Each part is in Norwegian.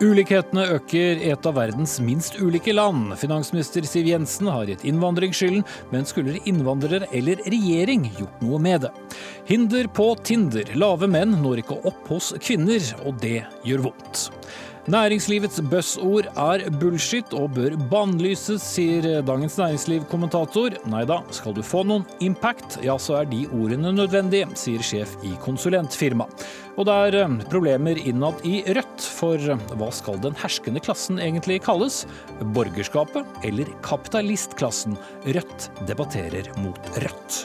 Ulikhetene øker i et av verdens minst ulike land. Finansminister Siv Jensen har gitt innvandring skylden, men skulle innvandrere eller regjering gjort noe med det? Hinder på Tinder. Lave menn når ikke opp hos kvinner, og det gjør vondt. Næringslivets buzzord er bullshit og bør bannlyses, sier Dagens Næringsliv-kommentator. Nei da, skal du få noen impact, ja så er de ordene nødvendige, sier sjef i konsulentfirma. Og det er eh, problemer innad i Rødt, for eh, hva skal den herskende klassen egentlig kalles? Borgerskapet eller kapitalistklassen? Rødt debatterer mot Rødt.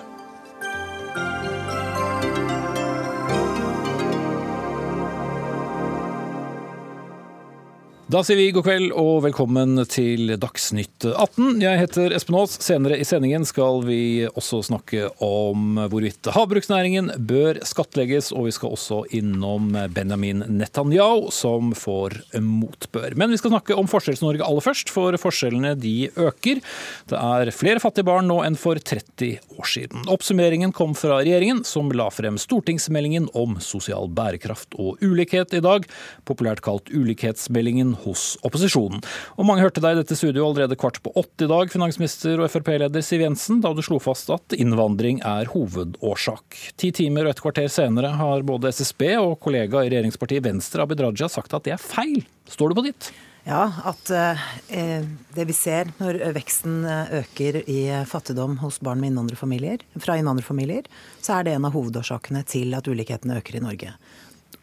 Da sier vi god kveld og velkommen til Dagsnytt 18. Jeg heter Espen Aas. Senere i sendingen skal vi også snakke om hvorvidt havbruksnæringen bør skattlegges, og vi skal også innom Benjamin Netanyahu, som får motbør. Men vi skal snakke om Forskjells-Norge aller først, for forskjellene de øker. Det er flere fattige barn nå enn for 30 år siden. Oppsummeringen kom fra regjeringen, som la frem stortingsmeldingen om sosial bærekraft og ulikhet i dag, populært kalt ulikhetsmeldingen hos opposisjonen. Og Mange hørte deg i dette studioet allerede kvart på åtte i dag, finansminister og Frp-leder Siv Jensen, da du slo fast at innvandring er hovedårsak. Ti timer og et kvarter senere har både SSB og kollega i regjeringspartiet Venstre Abid Raja sagt at det er feil. Står du på ditt? Ja, at eh, det vi ser når veksten eh, øker i fattigdom hos barn innvandrerfamilier, fra innvandrerfamilier, så er det en av hovedårsakene til at ulikhetene øker i Norge.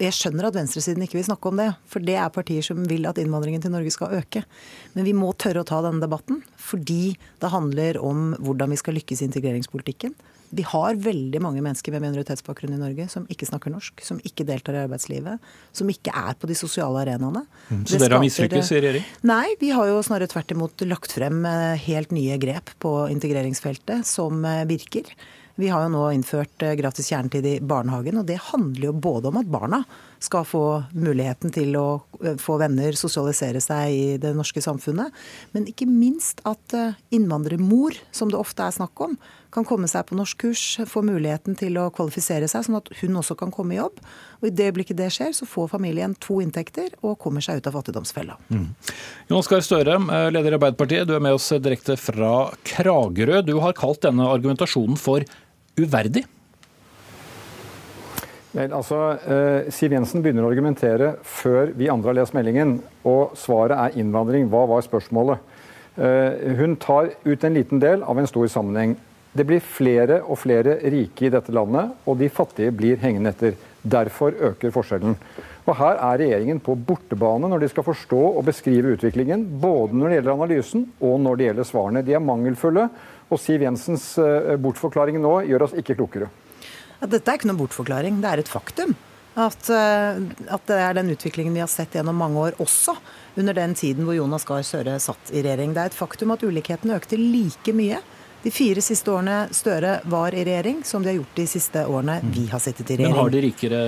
Jeg skjønner at venstresiden ikke vil snakke om det, for det er partier som vil at innvandringen til Norge skal øke. Men vi må tørre å ta denne debatten, fordi det handler om hvordan vi skal lykkes i integreringspolitikken. Vi har veldig mange mennesker med minoritetsbakgrunn i Norge som ikke snakker norsk, som ikke deltar i arbeidslivet, som ikke er på de sosiale arenaene. Mm, så dere har mislykkes i regjering? Nei, vi har jo snarere tvert imot lagt frem eh, helt nye grep på integreringsfeltet som eh, virker. Vi har jo nå innført eh, gratis kjernetid i barnehagen, og det handler jo både om at barna skal få muligheten til å eh, få venner, sosialisere seg i det norske samfunnet, men ikke minst at eh, innvandrermor, som det ofte er snakk om, kan komme seg på norskkurs, få muligheten til å kvalifisere seg, sånn at hun også kan komme i jobb. Og I det øyeblikket det skjer, så får familien to inntekter og kommer seg ut av fattigdomsfella. Mm. Jonas Gahr Støre, leder i Arbeiderpartiet, du er med oss direkte fra Kragerø. Du har kalt denne argumentasjonen for uverdig? Vel, altså, eh, Siv Jensen begynner å argumentere før vi andre har lest meldingen. Og svaret er innvandring. Hva var spørsmålet? Eh, hun tar ut en liten del av en stor sammenheng. Det blir flere og flere rike i dette landet, og de fattige blir hengende etter. Derfor øker forskjellen. Og Her er regjeringen på bortebane når de skal forstå og beskrive utviklingen, både når det gjelder analysen og når det gjelder svarene. De er mangelfulle, og Siv Jensens eh, bortforklaring nå gjør oss ikke klokere. Ja, dette er ikke noen bortforklaring, det er et faktum. At, eh, at, det er den utviklingen vi har sett gjennom mange år, også under den tiden hvor Jonas Gahr Støre satt i regjering. Det er et faktum at ulikheten økte like mye de fire siste årene Støre var i regjering, som de har gjort de siste årene vi har sittet i regjering. Men har de rikere,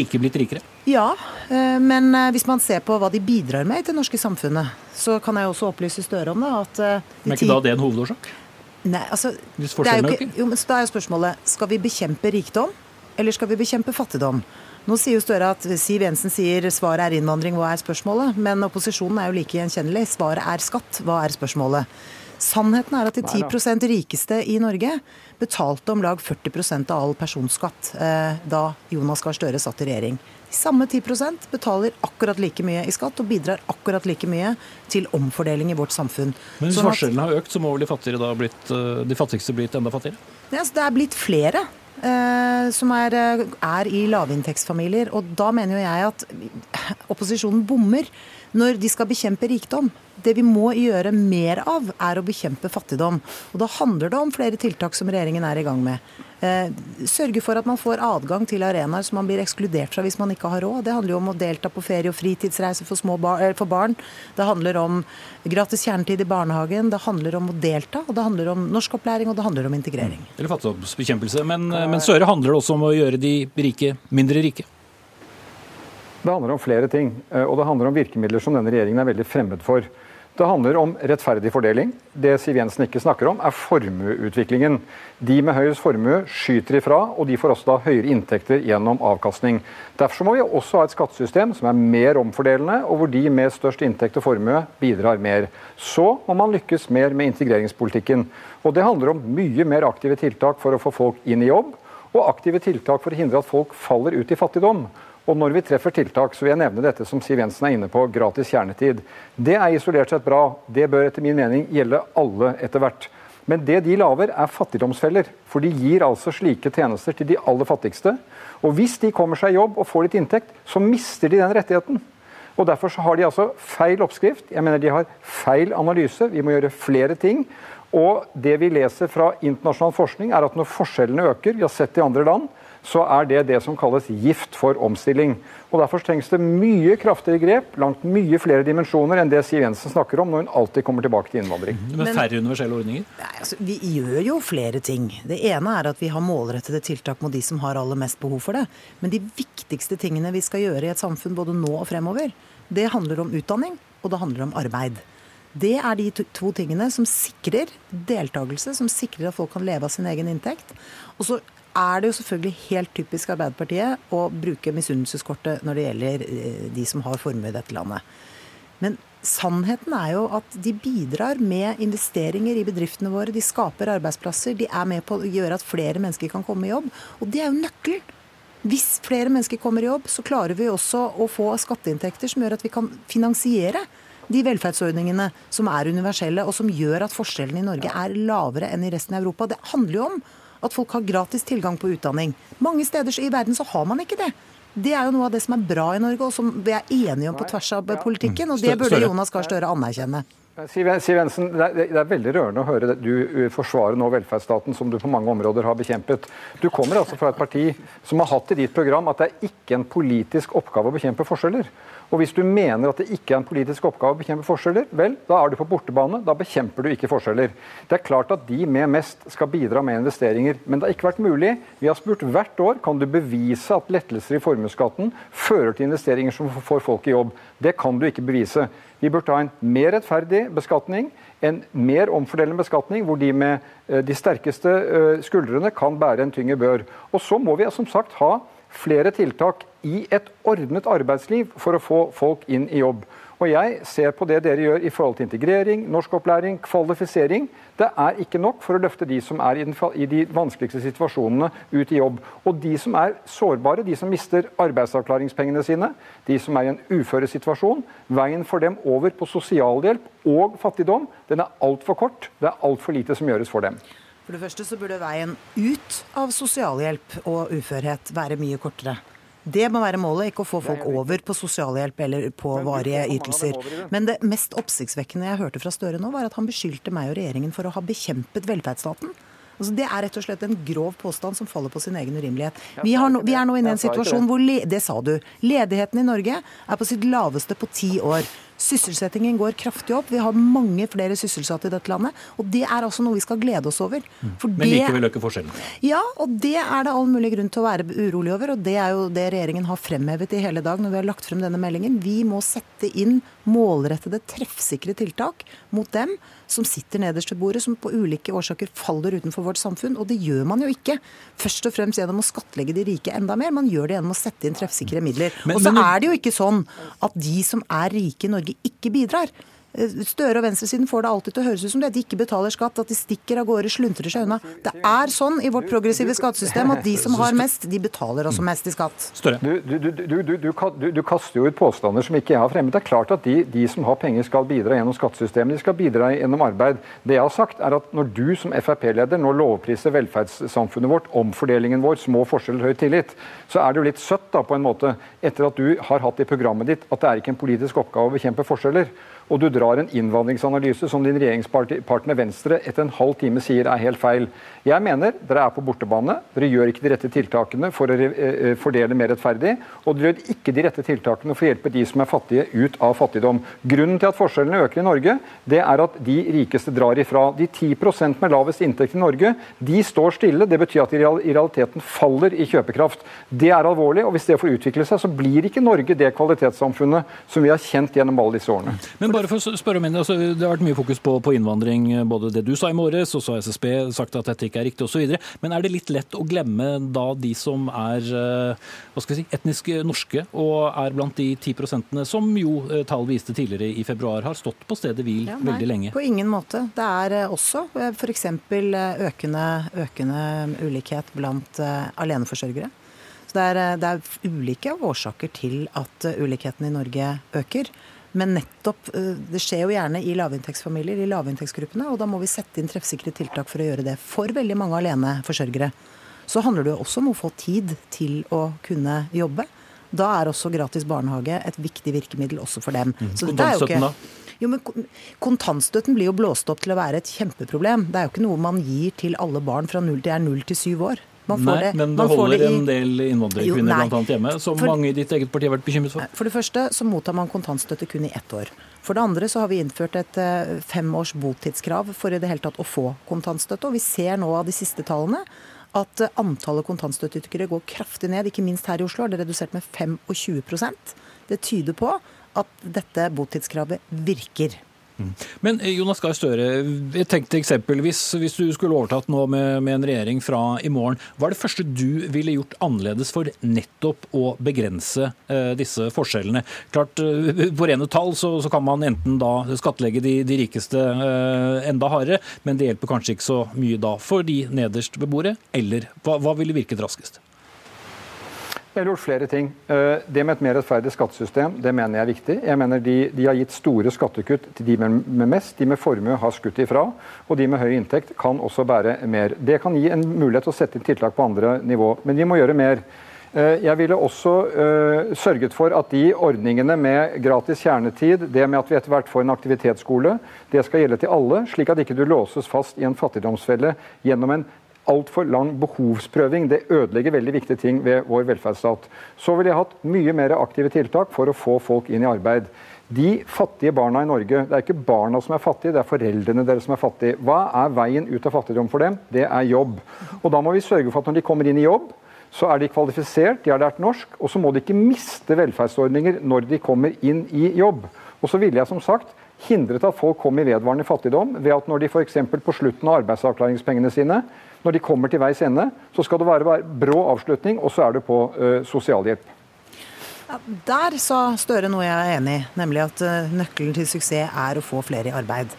rike blitt rikere? Ja, eh, men hvis man ser på hva de bidrar med i det norske samfunnet, så kan jeg også opplyse Støre om det. at... Men er ikke da det en hovedårsak? Nei, altså, det er, jo ikke, Jo, men da er jo spørsmålet skal vi bekjempe rikdom, eller skal vi bekjempe fattigdom? Nå sier jo Støre at Siv Jensen sier svaret er innvandring, hva er spørsmålet? Men opposisjonen er jo like gjenkjennelig. Svaret er skatt, hva er spørsmålet? Sannheten er at de 10% rikeste i Norge betalte om lag 40 av all personskatt eh, da Jonas Gahr Støre satt i regjering. De samme 10% betaler akkurat like mye i skatt og bidrar akkurat like mye til omfordeling i vårt samfunn. Men hvis sånn forskjellene har økt, så må vel de, blitt, eh, de fattigste blitt enda fattigere? Ja, det er blitt flere. Eh, som er, eh, er, i lavinntektsfamilier. Og da mener jo jeg at opposisjonen bommer når de skal bekjempe rikdom. Det vi må gjøre mer av, er å bekjempe fattigdom. Og da handler det om flere tiltak som regjeringen er i gang med. Eh, sørge for at man får adgang til arenaer som man blir ekskludert fra hvis man ikke har råd. Det handler jo om å delta på ferie- og fritidsreiser for, bar for, barn. Det handler om gratis kjernetid i barnehagen. Det handler om å delta, og det handler om norskopplæring og det handler om integrering. Eller fattigdomsbekjempelse. Men, eh, men Søre handler det også om å gjøre de rike mindre rike? Det handler om flere ting. Eh, og det handler om virkemidler som denne regjeringen er veldig fremmed for. Det handler om rettferdig fordeling. Det Siv Jensen ikke snakker om, er formueutviklingen. De med høyest formue skyter ifra, og de får også da høyere inntekter gjennom avkastning. Derfor må vi også ha et skattesystem som er mer omfordelende, og hvor de med størst inntekt og formue bidrar mer. Så må man lykkes mer med integreringspolitikken. Og det handler om mye mer aktive tiltak for å få folk inn i jobb, og aktive tiltak for å hindre at folk faller ut i fattigdom. Og når vi treffer tiltak, så vil jeg nevne dette som Siv Jensen er inne på, gratis kjernetid. Det er isolert sett bra. Det bør etter min mening gjelde alle etter hvert. Men det de lager, er fattigdomsfeller. For de gir altså slike tjenester til de aller fattigste. Og hvis de kommer seg i jobb og får litt inntekt, så mister de den rettigheten. Og Derfor så har de altså feil oppskrift. Jeg mener de har feil analyse. Vi må gjøre flere ting. Og det vi leser fra internasjonal forskning, er at når forskjellene øker, vi har sett i andre land, så er det det som kalles gift for omstilling. Og Derfor trengs det mye kraftigere grep, langt mye flere dimensjoner enn det Siv Jensen snakker om når hun alltid kommer tilbake til innvandring. Men færre universelle ordninger? Nei, altså, vi gjør jo flere ting. Det ene er at vi har målrettede tiltak mot de som har aller mest behov for det. Men de viktigste tingene vi skal gjøre i et samfunn både nå og fremover, det handler om utdanning, og det handler om arbeid. Det er de to tingene som sikrer deltakelse, som sikrer at folk kan leve av sin egen inntekt. Og så er det jo selvfølgelig helt typisk Arbeiderpartiet å bruke misunnelseskortet når det gjelder eh, de som har formue i dette landet. Men sannheten er jo at de bidrar med investeringer i bedriftene våre. De skaper arbeidsplasser. De er med på å gjøre at flere mennesker kan komme i jobb. Og det er jo nøkkelen. Hvis flere mennesker kommer i jobb, så klarer vi også å få skatteinntekter som gjør at vi kan finansiere de velferdsordningene som er universelle, og som gjør at forskjellene i Norge er lavere enn i resten av Europa. Det handler jo om at folk har gratis tilgang på utdanning. Mange steder i verden så har man ikke det. Det er jo noe av det som er bra i Norge, og som vi er enige om på tvers av politikken. Og det burde Jonas Gahr Støre anerkjenne. Siv Jensen, det er veldig rørende å høre du forsvarer forsvare nå velferdsstaten som du på mange områder har bekjempet. Du kommer altså fra et parti som har hatt i ditt program at det er ikke en politisk oppgave å bekjempe forskjeller. Og Hvis du mener at det ikke er en politisk oppgave å bekjempe forskjeller, vel, da er du på bortebane. Da bekjemper du ikke forskjeller. Det er klart at de med mest skal bidra med investeringer, men det har ikke vært mulig. Vi har spurt hvert år kan du bevise at lettelser i formuesskatten fører til investeringer som får folk i jobb. Det kan du ikke bevise. Vi burde ha en mer rettferdig beskatning, en mer omfordelende beskatning, hvor de med eh, de sterkeste eh, skuldrene kan bære en tyngre bør. Og så må vi som sagt ha flere tiltak i et ordnet arbeidsliv for å få folk inn i jobb. Og Jeg ser på det dere gjør i forhold til integrering, norskopplæring, kvalifisering. Det er ikke nok for å løfte de som er i, de vanskeligste situasjonene, ut i jobb. Og de som er sårbare, de som mister arbeidsavklaringspengene sine, de som er i en uføresituasjon, veien for dem over på sosialhjelp og fattigdom, den er altfor kort. Det er altfor lite som gjøres for dem. For det første så burde veien ut av sosialhjelp og uførhet være mye kortere. Det må være målet, ikke å få folk over på sosialhjelp eller på varige ytelser. Men det mest oppsiktsvekkende jeg hørte fra Støre nå, var at han beskyldte meg og regjeringen for å ha bekjempet velferdsstaten. Altså, det er rett og slett en grov påstand som faller på sin egen urimelighet. Vi, no, vi er nå inne i en situasjon hvor Det sa du. Ledigheten i Norge er på sitt laveste på ti år. Sysselsettingen går kraftig opp. Vi har mange flere sysselsatte i dette landet. Og det er altså noe vi skal glede oss over. For Men likevel øker forskjellene? Ja, og det er det all mulig grunn til å være urolig over. Og det er jo det regjeringen har fremhevet i hele dag når vi har lagt frem denne meldingen. Vi må sette inn målrettede, treffsikre tiltak mot dem som sitter nederst ved bordet, som på ulike årsaker faller utenfor vårt samfunn. Og det gjør man jo ikke først og fremst gjennom å skattlegge de rike enda mer, man gjør det gjennom å sette inn treffsikre midler. Og så er det jo ikke sånn at de som er rike i Norge, ikke bidrar. Eh, Støre og venstresiden får det alltid til å høres ut som det. At de ikke betaler skatt, at de stikker av gårde, sluntrer seg unna. Det er sånn i vårt progressive skattesystem at de som har mest, de betaler også mest i skatt. Du, du, du, du, kaster jo ut påstander som ikke jeg har fremmet. Det er klart at de, de, som har penger skal bidra gjennom skattesystemet. De skal bidra gjennom arbeid. Det jeg har sagt er at Når du som Frp-leder nå lovpriser velferdssamfunnet vårt, omfordelingen vår, små forskjeller, høy tillit, så er det jo litt søtt da på en måte, etter at du har hatt i programmet ditt at det er ikke en politisk oppgave å bekjempe forskjeller og du drar en innvandringsanalyse som din regjeringspartner Venstre etter en halv time sier er helt feil. Jeg mener dere er på bortebane. Dere gjør ikke de rette tiltakene for å eh, fordele mer rettferdig. Og dere gjør ikke de rette tiltakene for å hjelpe de som er fattige, ut av fattigdom. Grunnen til at forskjellene øker i Norge, det er at de rikeste drar ifra. De 10% med lavest inntekt i Norge, de står stille. Det betyr at de i realiteten faller i kjøpekraft. Det er alvorlig, og hvis det får utvikle seg, så blir ikke Norge det kvalitetssamfunnet som vi har kjent gjennom alle disse årene. Men bare for å spørre om altså, Det har vært mye fokus på, på, innvandring, både det du sa i morges, og så har SSB sagt at dette ikke er riktig osv. Men er det litt lett å glemme da de som er eh, hva skal si, etnisk norske, og er blant de 10% som jo eh, tall viste tidligere i februar har stått på stedet hvil ja, veldig lenge? På ingen måte. Det er eh, også f.eks. Økende, økende ulikhet blant aleneforsørgere. Så det er, det er, ulike årsaker til at ulikheten i Norge øker. Men nettopp, eh, det skjer jo gjerne i lavinntektsfamilier, i lavinntektsgruppene. Og da må vi sette inn treffsikre tiltak for å gjøre det. For veldig mange aleneforsørgere så handler det jo også om å få tid til å kunne jobbe. Da er også gratis barnehage et viktig virkemiddel også for dem. Mm. Kontantstøtten, da? Jo, men Kontantstøtten blir jo blåst opp til å være et kjempeproblem. Det er jo ikke noe man gir til alle barn fra 0 til 0 til 7 år. Nei, det, men det holder det i... en del innvandrerkvinner annet hjemme, som for, mange i ditt eget parti har vært bekymret for? For det første så mottar man kontantstøtte kun i ett år. For det andre så har vi innført et uh, femårs botidskrav for i det hele tatt å få kontantstøtte. Og vi ser nå av de siste tallene at uh, antallet kontantstøtteytere går kraftig ned. Ikke minst her i Oslo er det redusert med 25% Det tyder på at dette botidskravet virker. Men eh, Jonas Gahr Støre, et til eksempel. Hvis, hvis, du skulle overtatt nå med, med, en regjering fra i morgen, hva er det første du ville gjort annerledes for nettopp å begrense eh, disse forskjellene? Klart, eh, På rene tall så, så, kan man enten da skattlegge de, de rikeste eh, enda hardere, men det hjelper kanskje ikke så mye da for de nederst ved bordet. Eller hva, hva ville virket raskest? Har gjort flere ting. Eh, det med et mer rettferdig skattesystem det mener jeg er viktig. Jeg mener de, de har gitt store skattekutt til de med mest. De med formue har skutt ifra. Og de med høy inntekt kan også bære mer. Det kan gi en mulighet til å sette inn tiltak på andre nivå. Men vi må gjøre mer. Eh, jeg ville også uh, sørget for at de ordningene med gratis kjernetid, det med at vi etter hvert får en aktivitetsskole, det skal gjelde til alle, slik at ikke du låses fast i en fattigdomsfelle gjennom en altfor lang behovsprøving. Det ødelegger veldig viktige ting ved vår velferdsstat. Så ville jeg hatt mye mer aktive tiltak for å få folk inn i arbeid. De fattige barna i Norge, det er ikke barna som er fattige, det er foreldrene deres som er fattige. Hva er veien ut av fattigdom for dem? Det er jobb. Og da må vi sørge for at når de kommer inn i jobb, så er de kvalifisert, de har lært norsk, og så må de ikke miste velferdsordninger når de kommer inn i jobb. Og så ville jeg som sagt hindret at folk kom i vedvarende fattigdom ved at når de f.eks. på slutten av arbeidsavklaringspengene sine når de kommer til veis ende, så skal det være brå avslutning, og så er det på uh, sosialhjelp. Der sa Støre noe jeg er enig i, nemlig at uh, nøkkelen til suksess er å få flere i arbeid.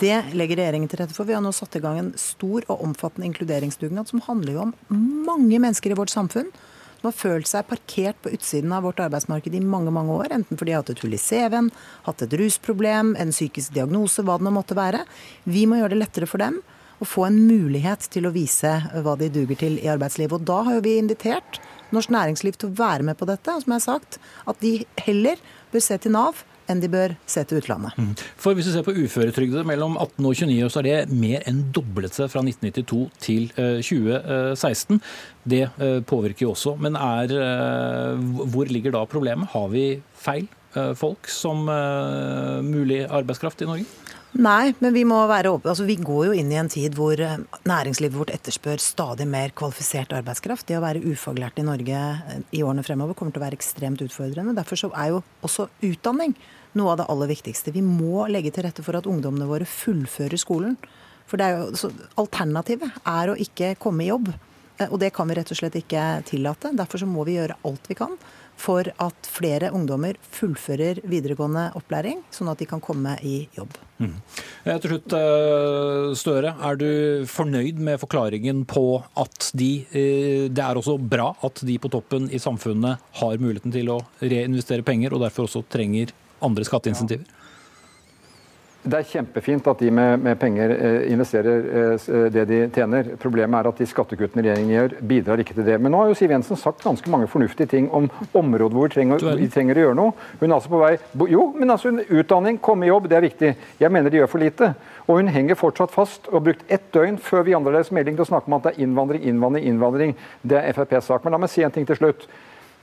Det legger regjeringen til rette for. Vi har nå satt i gang en stor og omfattende inkluderingsdugnad som handler jo om mange mennesker i vårt samfunn som har følt seg parkert på utsiden av vårt arbeidsmarked i mange mange år. Enten fordi de har hatt et hull i CV-en, hatt et rusproblem, en psykisk diagnose, hva det nå måtte være. Vi må gjøre det lettere for dem å få en mulighet til å vise hva de duger til i arbeidslivet. Og da har jo vi invitert norsk næringsliv til å være med på dette. Og som jeg har sagt, at de heller bør se til Nav enn de bør se til utlandet. Mm. For Hvis du ser på uføretrygdede mellom 18 og 29 år, så er det mer enn doblet seg fra 1992 til 2016. Eh, det eh, påvirker jo også. Men er, eh, hvor ligger da problemet? Har vi feil folk som mulig arbeidskraft i Norge? Nei, men vi må være åpne. Altså, vi går jo inn i en tid hvor eh, næringslivet vårt etterspør stadig mer kvalifisert arbeidskraft. Det å være ufaglært i Norge eh, i årene fremover kommer til å være ekstremt utfordrende. Derfor så er jo også utdanning noe av det aller viktigste. Vi må legge til rette for at ungdommene våre fullfører skolen. For det er jo, Alternativet er å ikke komme i jobb. Eh, og det kan vi rett og slett ikke tillate. Derfor så må vi gjøre alt vi kan for at flere ungdommer fullfører videregående opplæring, sånn at de kan komme i jobb. Mm. Til slutt, eh, Støre. Er du fornøyd med forklaringen på at de, eh, det er også bra at de på toppen i samfunnet har muligheten til å reinvestere penger, og derfor også trenger andre skatteinsentiver? Ja. Det er kjempefint at de med, med penger eh, investerer eh, det de tjener. Problemet er at de skattekuttene regjeringen gjør, bidrar ikke til det. Men nå har jo Siv Jensen sagt ganske mange fornuftige ting om områder hvor vi trenger, vi trenger å gjøre noe. Hun er altså på vei Jo, men altså utdanning, komme i jobb, det er viktig. Jeg mener de gjør for lite. Og hun henger fortsatt fast og har brukt ett døgn før vi andre deres melding til å snakke om at det er innvandring, innvandring, innvandring. Det er FrPs sak. Men la meg si en ting til slutt.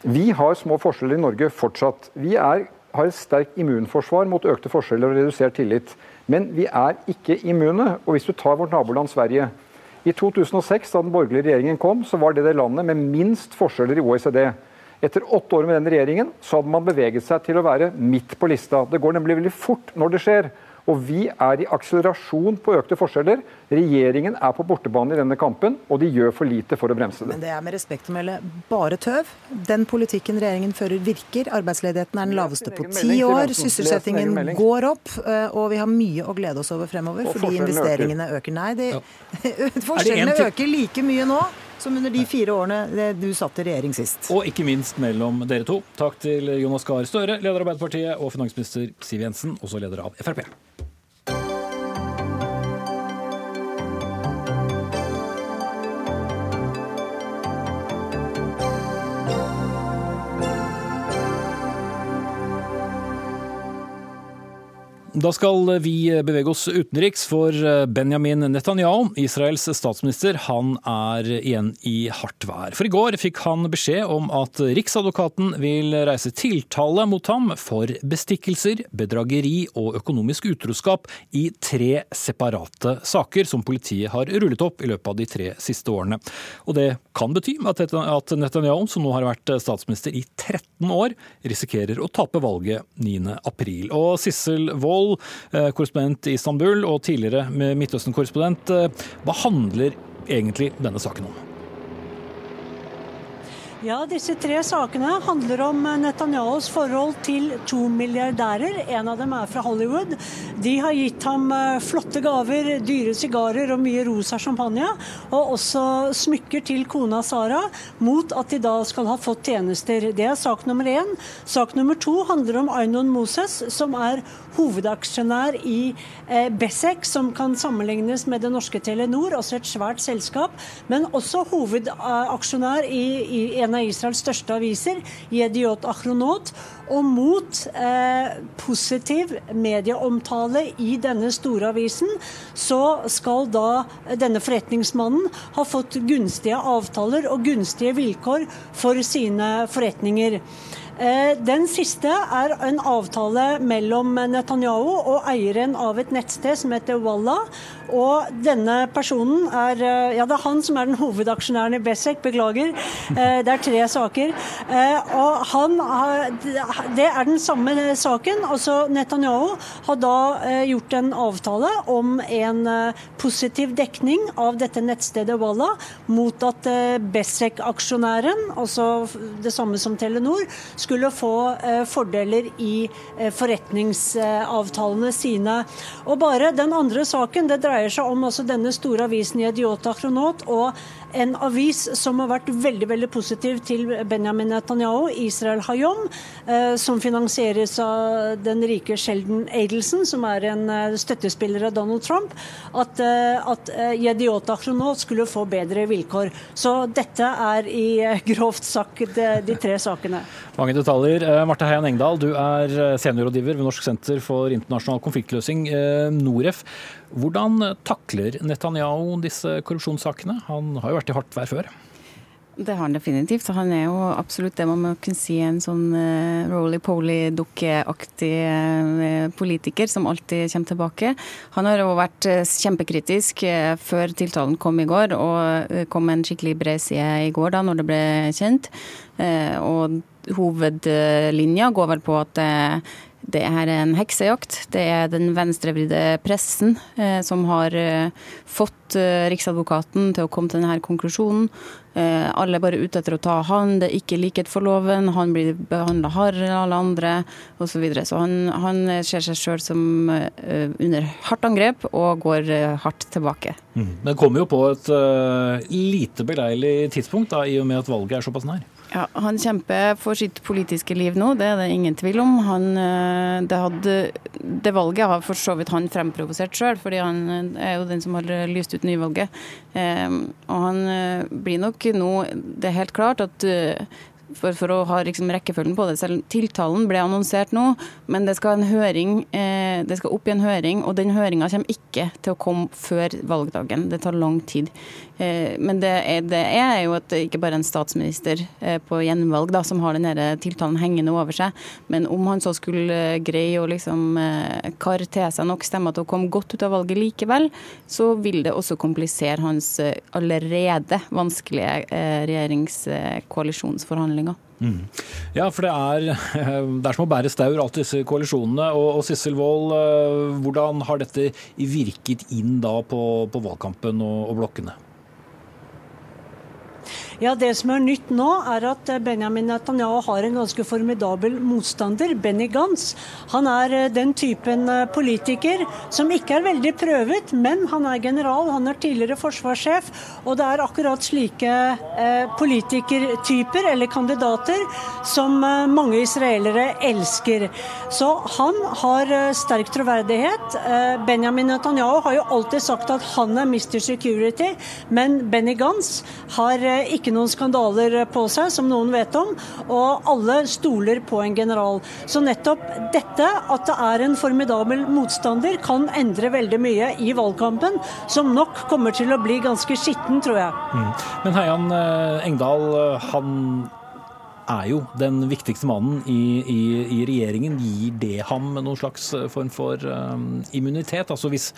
Vi har små forskjeller i Norge fortsatt. Vi er har et sterkt immunforsvar mot økte forskjeller og redusert tillit. Men vi er ikke immune. Og hvis du tar vårt naboland Sverige I 2006, da den borgerlige regjeringen kom, så var det det landet med minst forskjeller i OECD. Etter åtte år med den regjeringen så hadde man beveget seg til å være midt på lista. Det går nemlig veldig fort når det skjer. Og vi er i akselerasjon på økte forskjeller. Regjeringen er på bortebane i denne kampen, og de gjør for lite for å bremse det. Men det er med respekt å melde bare tøv. Den politikken regjeringen fører virker. Arbeidsledigheten er den laveste på ti år. Sysselsettingen går opp, eh, og vi har mye å glede oss over fremover fordi investeringene øker. øker. Nei, de, ja. forskjellene øker like mye nå som under de fire årene du satt i regjering sist. Og ikke minst mellom dere to. Takk til Jonas Gahr Støre, leder av Arbeiderpartiet, og finansminister Siv Jensen, også leder av Frp. Da skal vi bevege oss utenriks, for Benjamin Netanyahu, Israels statsminister, han er igjen i hardt vær. For i går fikk han beskjed om at Riksadvokaten vil reise tiltale mot ham for bestikkelser, bedrageri og økonomisk utroskap i tre separate saker som politiet har rullet opp i løpet av de tre siste årene. Og det kan bety at Netanyahu, som nå har vært statsminister i 13 år, risikerer å tape valget 9.4. Og Sissel Wold Wold, eh, korrespondent i Istanbul og tidligere Midtøsten-korrespondent. Eh, hva handler egentlig denne saken om? Ja, Disse tre sakene handler om Netanyahus forhold til to milliardærer. En av dem er fra Hollywood. De har gitt ham eh, flotte gaver, dyre sigarer og mye rosa champagne. Og også smykker til kona Sara, mot at de da skal ha fått tjenester. Det er sak nummer én. Sak nummer to handler om Aynon Moses, som er hovedaksjonær i eh, Bessek, som kan sammenlignes med det norske Telenor, også et svært selskap. Men også hovedaksjonær i, i en av Israels største aviser, Yediot Achronot. Og mot eh, positiv medieomtale i denne store avisen, så skal da denne forretningsmannen ha fått gunstige avtaler og gunstige vilkår for sine forretninger. Eh, den siste er en avtale mellom Netanyahu og eieren av et nettsted som heter Walla. Og denne personen er eh, Ja, det er han som er den hovedaksjonæren i Bessek, beklager. Eh, det er tre saker. Og han Det er den samme saken. Altså Netanyahu har da gjort en avtale om en positiv dekning av dette nettstedet Walla mot at Bessek-aksjonæren, altså det samme som Telenor, skulle skulle få eh, fordeler i eh, forretningsavtalene sine. Og bare Den andre saken det dreier seg om altså denne store avisen i Idiota Kronot og en avis som har vært veldig veldig positiv til Benjamin Netanyahu, Israel Hayom, eh, som finansieres av den rike Sheldon Adelson, som er en eh, støttespiller av Donald Trump, at, eh, at Yediota nå skulle få bedre vilkår. Så dette er i grovt sagt de tre sakene. Mange detaljer. Marte Heian Engdahl, du er seniorrådgiver ved Norsk senter for internasjonal konfliktløsning, Noref. Hvordan takler Netanyahu disse korrupsjonssakene? Han har jo vært i hardt vær før. Det har han definitivt. Han er jo absolutt det man må kunne si en sånn uh, roly-poly-dukkeaktig uh, politiker som alltid kommer tilbake. Han har jo vært uh, kjempekritisk før tiltalen kom i går, og kom en skikkelig bred side i går da når det ble kjent. og hovedlinja går vel på at det er en heksejakt. Det er den venstrevridde pressen eh, som har eh, fått eh, Riksadvokaten til å komme til denne konklusjonen. Eh, alle er bare ute etter å ta han, det er ikke likhet for loven, han blir behandla hardere enn alle andre osv. Så, videre. så han, han ser seg sjøl som eh, under hardt angrep og går eh, hardt tilbake. Mm. Men kommer jo på et lite beleilig tidspunkt, da, i og med at valget er såpass nær. Ja, Han kjemper for sitt politiske liv nå, det er det ingen tvil om. Han, eh, det, hadde, det, valget har for så vidt han fremprovosert sjøl, fordi han er jo den som har lyst ut nyvalget. Og han eh, blir nok nå Det er helt klart at for, for, å ha liksom rekkefølgen på det. Selv tiltalen ble annonsert nå, men det skal, høring, eh, det skal opp i en høring, og den høringa kommer ikke til å komme før valgdagen. Det tar lang tid. Eh, men det er, det er, jo at det ikke bare en statsminister eh, på gjenvalg da, som har denne tiltalen hengende over seg, men om han så skulle greie å liksom eh, karre til seg nok stemmer til å komme godt ut av valget likevel, så vil det også komplisere hans eh, allerede vanskelige eh, regjeringskoalisjonsforhandlinger meningsmålinger. Mm. Ja, for det er, det er, som å bære staur, alt disse koalisjonene. Og, og Sissel Wold, hvordan har dette virket inn da på, på valgkampen og, og blokkene? Ja, Det som er nytt nå, er at Benjamin Netanyahu har en ganske formidabel motstander, Benny Gantz. Han er eh, den typen eh, politiker som ikke er veldig prøvet, men han er general, han er tidligere forsvarssjef. Og det er akkurat slike eh, politikertyper, eller kandidater, som eh, mange israelere elsker. Så han har eh, sterk troverdighet. Eh, Benjamin Netanyahu har jo alltid sagt at han er Mr. Security, men Benny Gantz har ikke noen skandaler på seg, som noen vet om. Og alle stoler på en general. Så nettopp dette, at det er en formidabel motstander, kan endre veldig mye i valgkampen, som nok kommer til å bli ganske skitten, tror jeg. Mm. Men Heian eh, Engdahl, eh, han er jo den viktigste mannen i, i, i, regjeringen. Gir det ham noen slags eh, form for um, immunitet? Altså hvis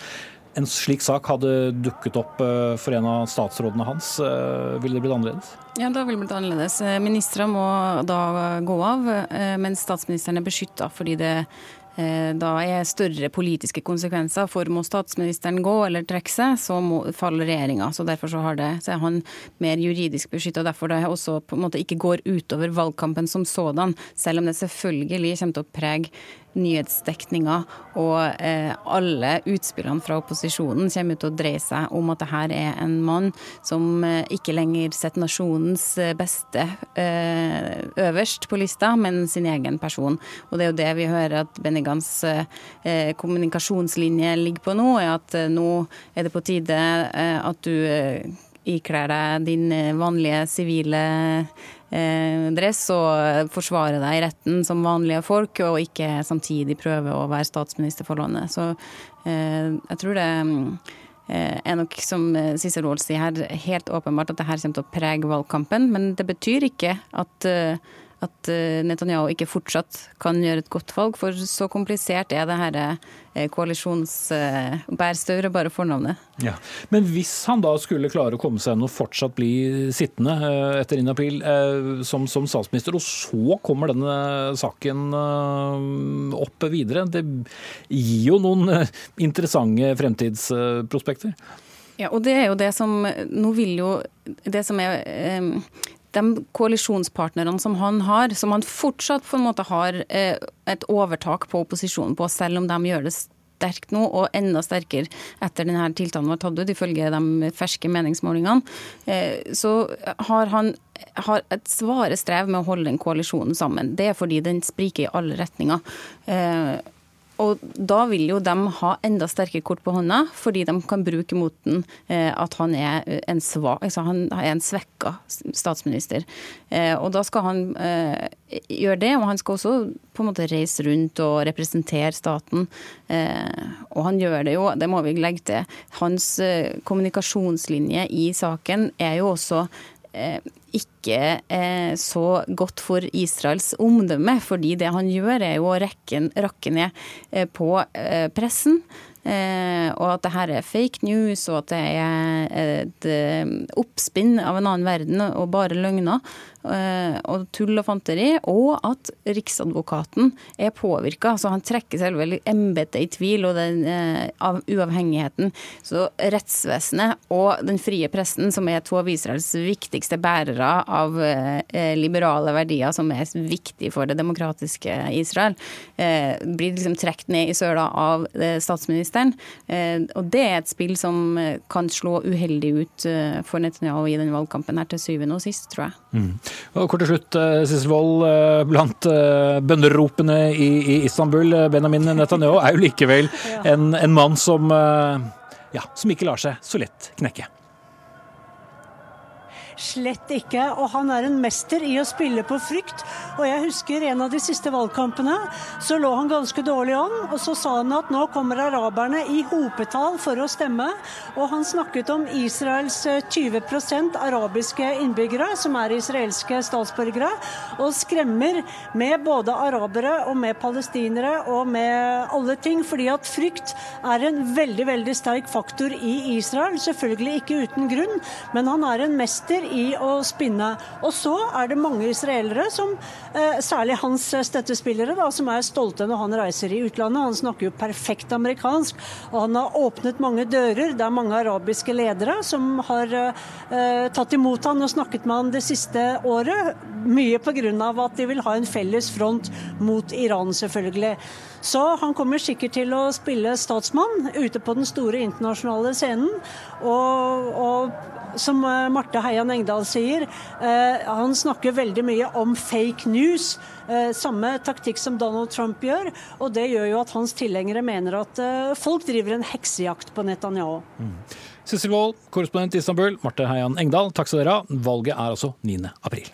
en slik sak hadde dukket opp eh, for en av statsrådene hans, eh, ville det blitt annerledes? Ja, da ville det blitt annerledes. Eh, ministre må da gå av, mens statsministeren er beskytta fordi det da er større politiske konsekvenser. For må statsministeren gå eller trekke seg, så må, faller regjeringa. Så derfor så, det, så er han mer juridisk beskytta. Derfor det også på en måte ikke går utover valgkampen som sådan. Selv om det selvfølgelig kommer til å prege nyhetsdekninga og eh, alle utspillene fra opposisjonen kommer til å dreie seg om at det her er en mann som eh, ikke lenger setter nasjonens eh, beste eh, øverst på lista, men sin egen person. Og det er jo det vi hører at Benigans eh, kommunikasjonslinje ligger på nå, er at nå er det på tide at du ikler deg din vanlige sivile Eh, dress og forsvare deg i retten som vanlige folk, og ikke samtidig prøve å være statsminister for landet. Så eh, jeg tror det eh, er nok, som Cicero Wold sier her, helt åpenbart at det her kommer til å prege valgkampen. Men det betyr ikke at at eh, Netanyahu ikke fortsatt kan gjøre et godt valg, for så komplisert er det her eh, koalisjonsbærstauret, bare fornavnet. Ja. Men hvis han da skulle klare å komme seg inn og fortsatt bli sittende eh, etter 9. april som, som statsminister, og så kommer denne saken opp videre, det gir jo noen interessante fremtidsprospekter? Ja, og det er jo det som Nå vil jo Det som er de koalisjonspartnerne som han har, som han fortsatt på en måte har eh, et overtak på opposisjonen på, selv om de gjør det sterkt nå, og enda sterkere etter denne tiltalen var tatt ut, ifølge de ferske meningsmålingene, eh, så har han har et svare strev med å holde den koalisjonen sammen. Det er fordi den spriker i alle retninger. Eh, og da vil jo de ha enda sterkere kort på hånda, fordi de kan bruke mot den eh, at han er en, svak, altså han er en svekka statsminister. Eh, og da skal han eh, gjøre det, og han skal også på en måte reise rundt og representere staten. Og han gjør det jo, det må vi legge til. Hans kommunikasjonslinje i saken er jo også ikke eh, så godt for Israels omdømme. Fordi det han gjør, er jo å rekke, rakke ned eh, på eh, pressen. Eh, og at det her er fake news, og at det er et eh, oppspinn av en annen verden og bare løgner. Eh, og tull og fanteri, og at Riksadvokaten er påvirka. Så han trekker selve embetet i tvil og den av uavhengigheten. Så rettsvesenet og den frie pressen, som er to av Israels viktigste bærere av liberale verdier, som er viktig for det demokratiske Israel, blir liksom trukket ned i søla av statsministeren. Og det er et spill som kan slå uheldig ut for Netanyahu i den valgkampen her til syvende og sist, tror jeg. Mm. Og kort til slutt, eh, Sissel Wold. Eh, blant eh, bønneropene i, i, Istanbul, Benjamin Netanyahu er jo likevel en, en mann som, ja, som ikke lar seg så lett knekke. Slett ikke. Og han er en mester i å spille på frykt. Og jeg husker en av de siste valgkampene, så lå han ganske dårlig an. Og så sa han at nå kommer araberne i hopetall for å stemme. Og han snakket om Israels 20 eh, arabiske innbyggere, som er israelske statsborgere, og skremmer med både arabere og med palestinere og med alle ting. Fordi at frykt er en veldig, veldig sterk faktor i Israel. Selvfølgelig ikke uten grunn, men han er en mester i å spinne. Og så er det mange israelere, som, eh, særlig hans støttespillere, da, som er stolte når han reiser i utlandet. Han snakker jo perfekt amerikansk, og han har åpnet mange dører. Det er mange arabiske ledere som har eh, tatt imot han og snakket med han det siste året. Mye pga. at de vil ha en felles front mot Iran, selvfølgelig. Så han kommer sikkert til å spille statsmann ute på den store internasjonale scenen. Og, og som eh, Marte Heian Engdahl sier, eh, han snakker veldig mye om fake news. Eh, samme taktikk som Donald Trump gjør. Og det gjør jo at hans tilhengere mener at eh, folk driver en heksejakt på Netanyahu. Mm. Sissel Wold, korrespondent i Istanbul. Marte Heian Engdahl, takk skal dere ha. Valget er altså 9. april.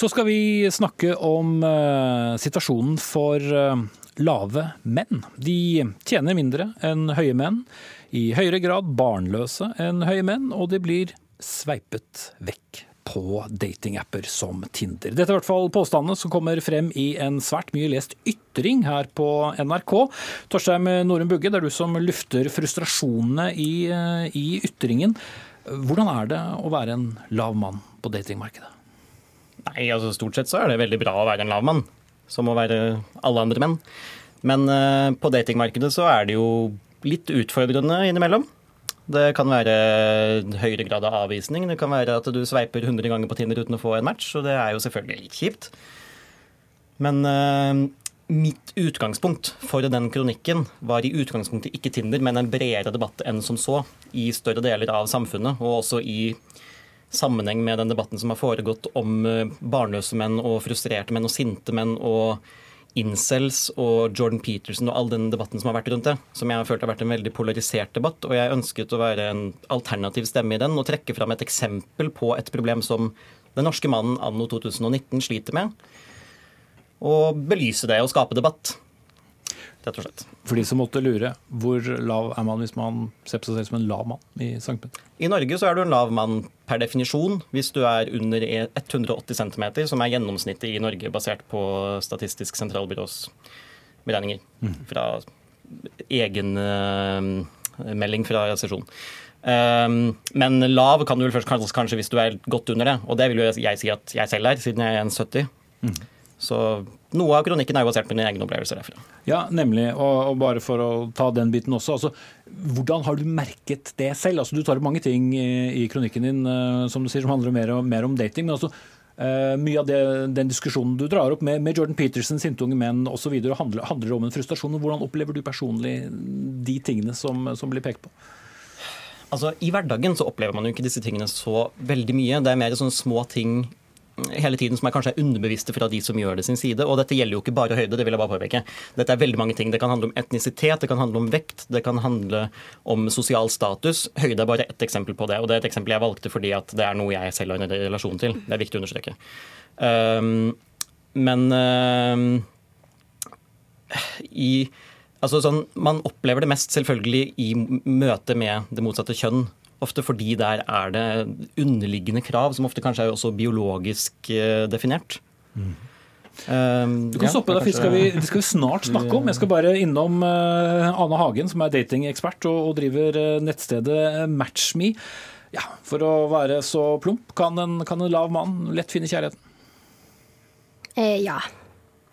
Så skal vi snakke om uh, situasjonen for uh, lave menn. De tjener mindre enn høye menn, i høyere grad barnløse enn høye menn, og de blir sveipet vekk på datingapper som Tinder. Dette er i hvert fall påstandene som kommer frem i en svært mye lest ytring her på NRK. Torstein Norum Bugge, det er du som lufter frustrasjonene i, uh, i ytringen. Hvordan er det å være en lav mann på datingmarkedet? Nei, altså Stort sett så er det veldig bra å være en lav mann, som å være alle andre menn. Men uh, på datingmarkedet så er det jo litt utfordrende innimellom. Det kan være høyere grad av avvisning. Det kan være at du sveiper 100 ganger på Tinder uten å få en match, og det er jo selvfølgelig litt kjipt. Men uh, mitt utgangspunkt for den kronikken var i utgangspunktet ikke Tinder, men en bredere debatt enn som så i større deler av samfunnet, og også i sammenheng med den debatten som har foregått om eh, barnløse menn og frustrerte menn og sinte menn og incels og Jordan Peterson og all den debatten som har vært rundt det, som jeg har følt har vært en veldig polarisert debatt. Og jeg ønsket å være en alternativ stemme i den og trekke fram et eksempel på et problem som den norske mannen anno 2019 sliter med, og belyse det og skape debatt rett og slett. For de som måtte lure, hvor lav er man hvis man ser på seg selv som en lav mann i Peter? I Norge så er du en lav mann per definisjon hvis du er under 180 cm, som er gjennomsnittet i Norge basert på Statistisk sentralbyrås beregninger mm. fra egen uh, melding fra sesjonen. Um, men lav kan du vel først kanskje, kanskje hvis du er godt under det, og det vil jo jeg si at jeg selv er, siden jeg er 1,70. Mm. Så noe av kronikken er jo basert på dine egne opplevelser derfra. Ja, nemlig. Og, og, bare for å ta den biten også. Altså, hvordan har du merket det selv? Altså, du tar opp mange ting i, i, kronikken din uh, som du sier, som handler mer, mer om dating. men altså, uh, mye av det, den diskusjonen du drar opp med, med Jordan Peterson, sinte unge menn osv., handler, handler om en frustrasjon. Hvordan opplever du personlig de tingene som, som blir pekt på? Altså, I hverdagen så opplever man jo ikke disse tingene så veldig mye. Det er mer sånne små ting hele tiden som er kanskje er underbevisste fra de som gjør det sin side. Og dette gjelder jo ikke bare høyde, det vil jeg bare påpeke. Dette er veldig mange ting. Det kan handle om etnisitet, det kan handle om vekt, det kan handle om sosial status. Høyde er bare ett eksempel på det. Og det er et eksempel jeg valgte fordi at det er noe jeg selv har en relasjon til. Det er viktig å understreke. Um, men uh, i Altså sånn, Man opplever det mest selvfølgelig i møte med det motsatte kjønn. Ofte fordi der er det underliggende krav, som ofte kanskje er også biologisk eh, definert. Mm. Um, du kan ja, stoppe deg, kanskje... skal Det skal vi snart snakke om. Jeg skal bare innom uh, Ane Hagen, som er datingekspert og, og driver uh, nettstedet Matchme. Ja, for å være så plump, kan en, kan en lav mann lett finne kjærligheten? Eh, ja.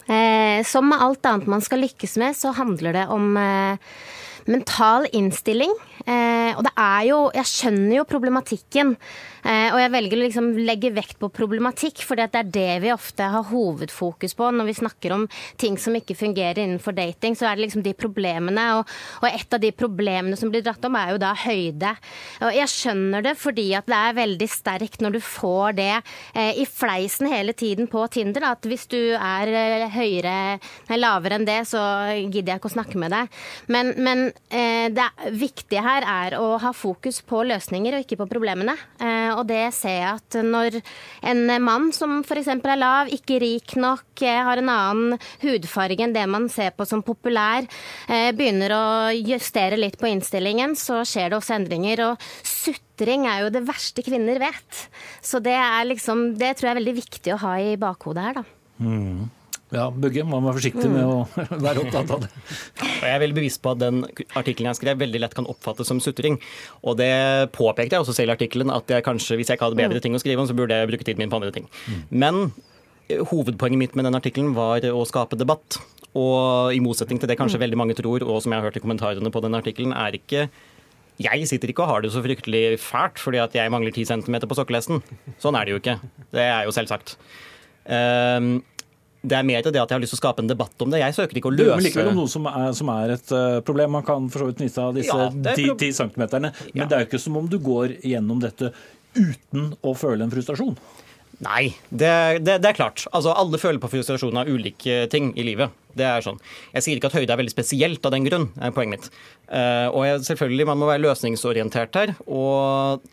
Eh, som med alt annet man skal lykkes med, så handler det om mental innstilling. Eh, og det er jo Jeg skjønner jo problematikken. Eh, og jeg velger å liksom legge vekt på problematikk, for det er det vi ofte har hovedfokus på når vi snakker om ting som ikke fungerer innenfor dating. Så er det liksom de problemene, og, og et av de problemene som blir dratt om, er jo da høyde. Og jeg skjønner det fordi at det er veldig sterkt når du får det eh, i fleisen hele tiden på Tinder, at hvis du er eh, høyere, lavere enn det, så gidder jeg ikke å snakke med deg. Men, men eh, det viktige her er å ha fokus på løsninger og ikke på problemene. Eh, og det ser jeg at når en mann som f.eks. er lav, ikke rik nok, eh, har en annen hudfarge enn det man ser på som populær, eh, begynner å justere litt på innstillingen, så skjer det også endringer. Og sutring er jo det verste kvinner vet. Så det er liksom Det tror jeg er veldig viktig å ha i bakhodet her, da. Mm. Ja, Bugge, man må være forsiktig med å være opptatt av det. Jeg er veldig bevisst på at den artikkelen jeg skrev, veldig lett kan oppfattes som sutring. Og det påpekte jeg også selv i artikkelen, at jeg kanskje, hvis jeg ikke hadde bedre ting å skrive om, så burde jeg bruke tiden min på andre ting. Men eh, hovedpoenget mitt med den artikkelen var å skape debatt. Og i motsetning til det kanskje veldig mange tror, og som jeg har hørt i kommentarene på den artikkelen, er ikke jeg sitter ikke og har det så fryktelig fælt fordi at jeg mangler 10 cm på sokkelesten. Sånn er det jo ikke. Det er jo selvsagt. Um, det er mer til det at jeg har lyst til å skape en debatt om det. Jeg søker ikke å løse Men likevel om noe som er, som er et uh, problem. Man kan for så vidt nyte av disse Ja, er 10 centimeterne. Men Ja. det er jo ikke som om du går gjennom dette uten å føle en frustrasjon. Nei, det, det, det er klart. Altså, alle føler på frustrasjon av ulike ting i livet. Det er sånn. Jeg sier ikke at høyde er veldig spesielt av den grunn, er poenget mitt. Uh, og jeg, selvfølgelig, man må være løsningsorientert her. Og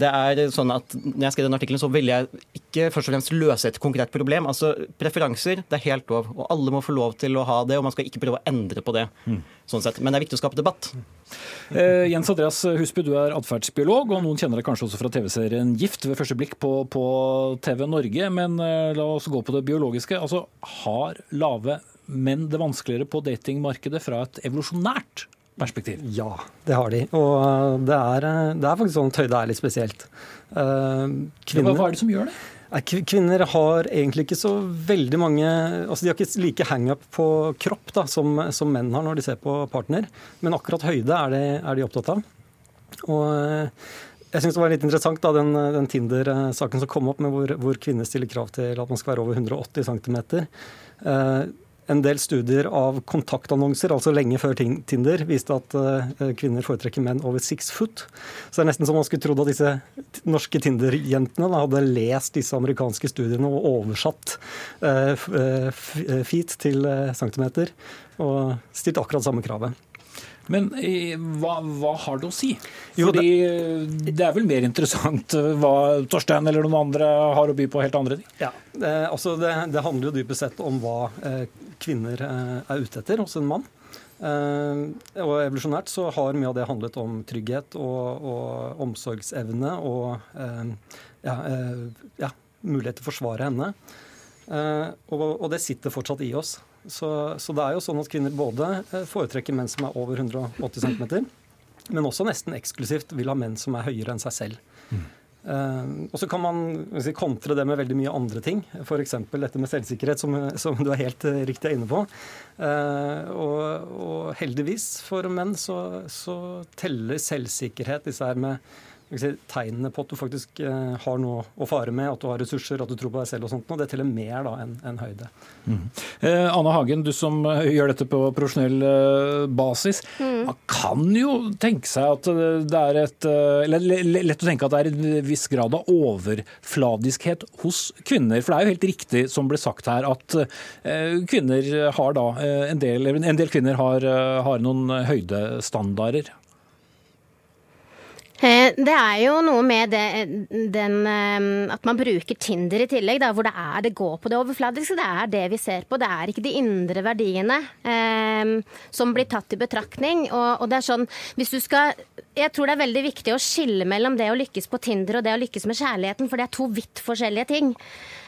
det er sånn at når jeg skrev den artikkelen, så ville jeg ikke først og fremst løse et konkret problem. Altså, Preferanser, det er helt lov. Og alle må få lov til å ha det, og man skal ikke prøve å endre på det. sånn sett. Men det er viktig å skape debatt. Eh, Jens Andreas Husby, du er atferdsbiolog, og noen kjenner deg kanskje også fra TV-serien Gift ved første blikk på, på TV Norge. Men eh, la oss gå på det biologiske. Altså, Har lave menn det vanskeligere på datingmarkedet fra et evolusjonært perspektiv? Ja, det har de. Og uh, det er, uh, det er faktisk sånn at høyde er litt spesielt. Kvinner, hva er det som gjør det? Kvinner har egentlig ikke så veldig mange altså De har ikke like hangup på kropp da, som, som menn har når de ser på partner, men akkurat høyde er de, er de opptatt av. Og jeg synes det var litt interessant da, den, den Tinder-saken som kom opp med hvor, hvor kvinner stiller krav til at man skal være over 180 cm. En del studier av kontaktannonser, altså lenge før Tinder, viste at eh, kvinner foretrekker menn over six foot. Så det er nesten som man skulle trodd at disse norske Tinder-jentene hadde lest disse amerikanske studiene og oversatt eh, eh, feet til centimeter, og stilt akkurat samme kravet. Men eh, hva, hva har det å si? Jo, Fordi eh, det er vel mer interessant eh, hva Torstein eller noen andre har å by på helt andre ting? Ja, eh, altså det, det handler jo dypest sett om hva kvinner er ute etter hos en mann. Eh, og evolusjonært så har mye av det handlet om trygghet og, og omsorgsevne og eh, ja, eh, ja, mulighet til å forsvare henne. Eh, og, og det sitter fortsatt i oss. Så, så det er jo sånn at kvinner både eh, foretrekker menn som er over 180 cm, men også nesten eksklusivt vil ha menn som er høyere enn seg selv. Uh, og så kan man si, kontre det med veldig mye andre ting. F.eks. dette med selvsikkerhet, som, som du er helt eh, riktig inne på. Uh, og, og heldigvis for menn så, så teller selvsikkerhet, disse her med si, tegnene på at du faktisk eh, har noe å fare med, at du har ressurser, at du tror på deg selv og sånt. Og det teller mer da enn enn høyde. Eh, Anna Hagen, du som eh, gjør dette på profesjonell eh, basis. Man kan jo tenke seg at det er et Lett å tenke at det er en viss grad av overfladiskhet hos kvinner. For det er jo helt riktig som ble sagt her, at eh, kvinner har da en del, en del kvinner har, har noen høydestandarder. Eh, Det er jo noe med det, den, eh, at man bruker Tinder i tillegg, da, hvor det, er, det går på det overfladiske. Det er det vi ser på. Det er ikke de indre verdiene eh, som blir tatt i betraktning. Og, og det er sånn, hvis du skal Jeg tror det er veldig viktig å skille mellom det å lykkes på Tinder og det å lykkes med kjærligheten, for det er to vidt forskjellige ting.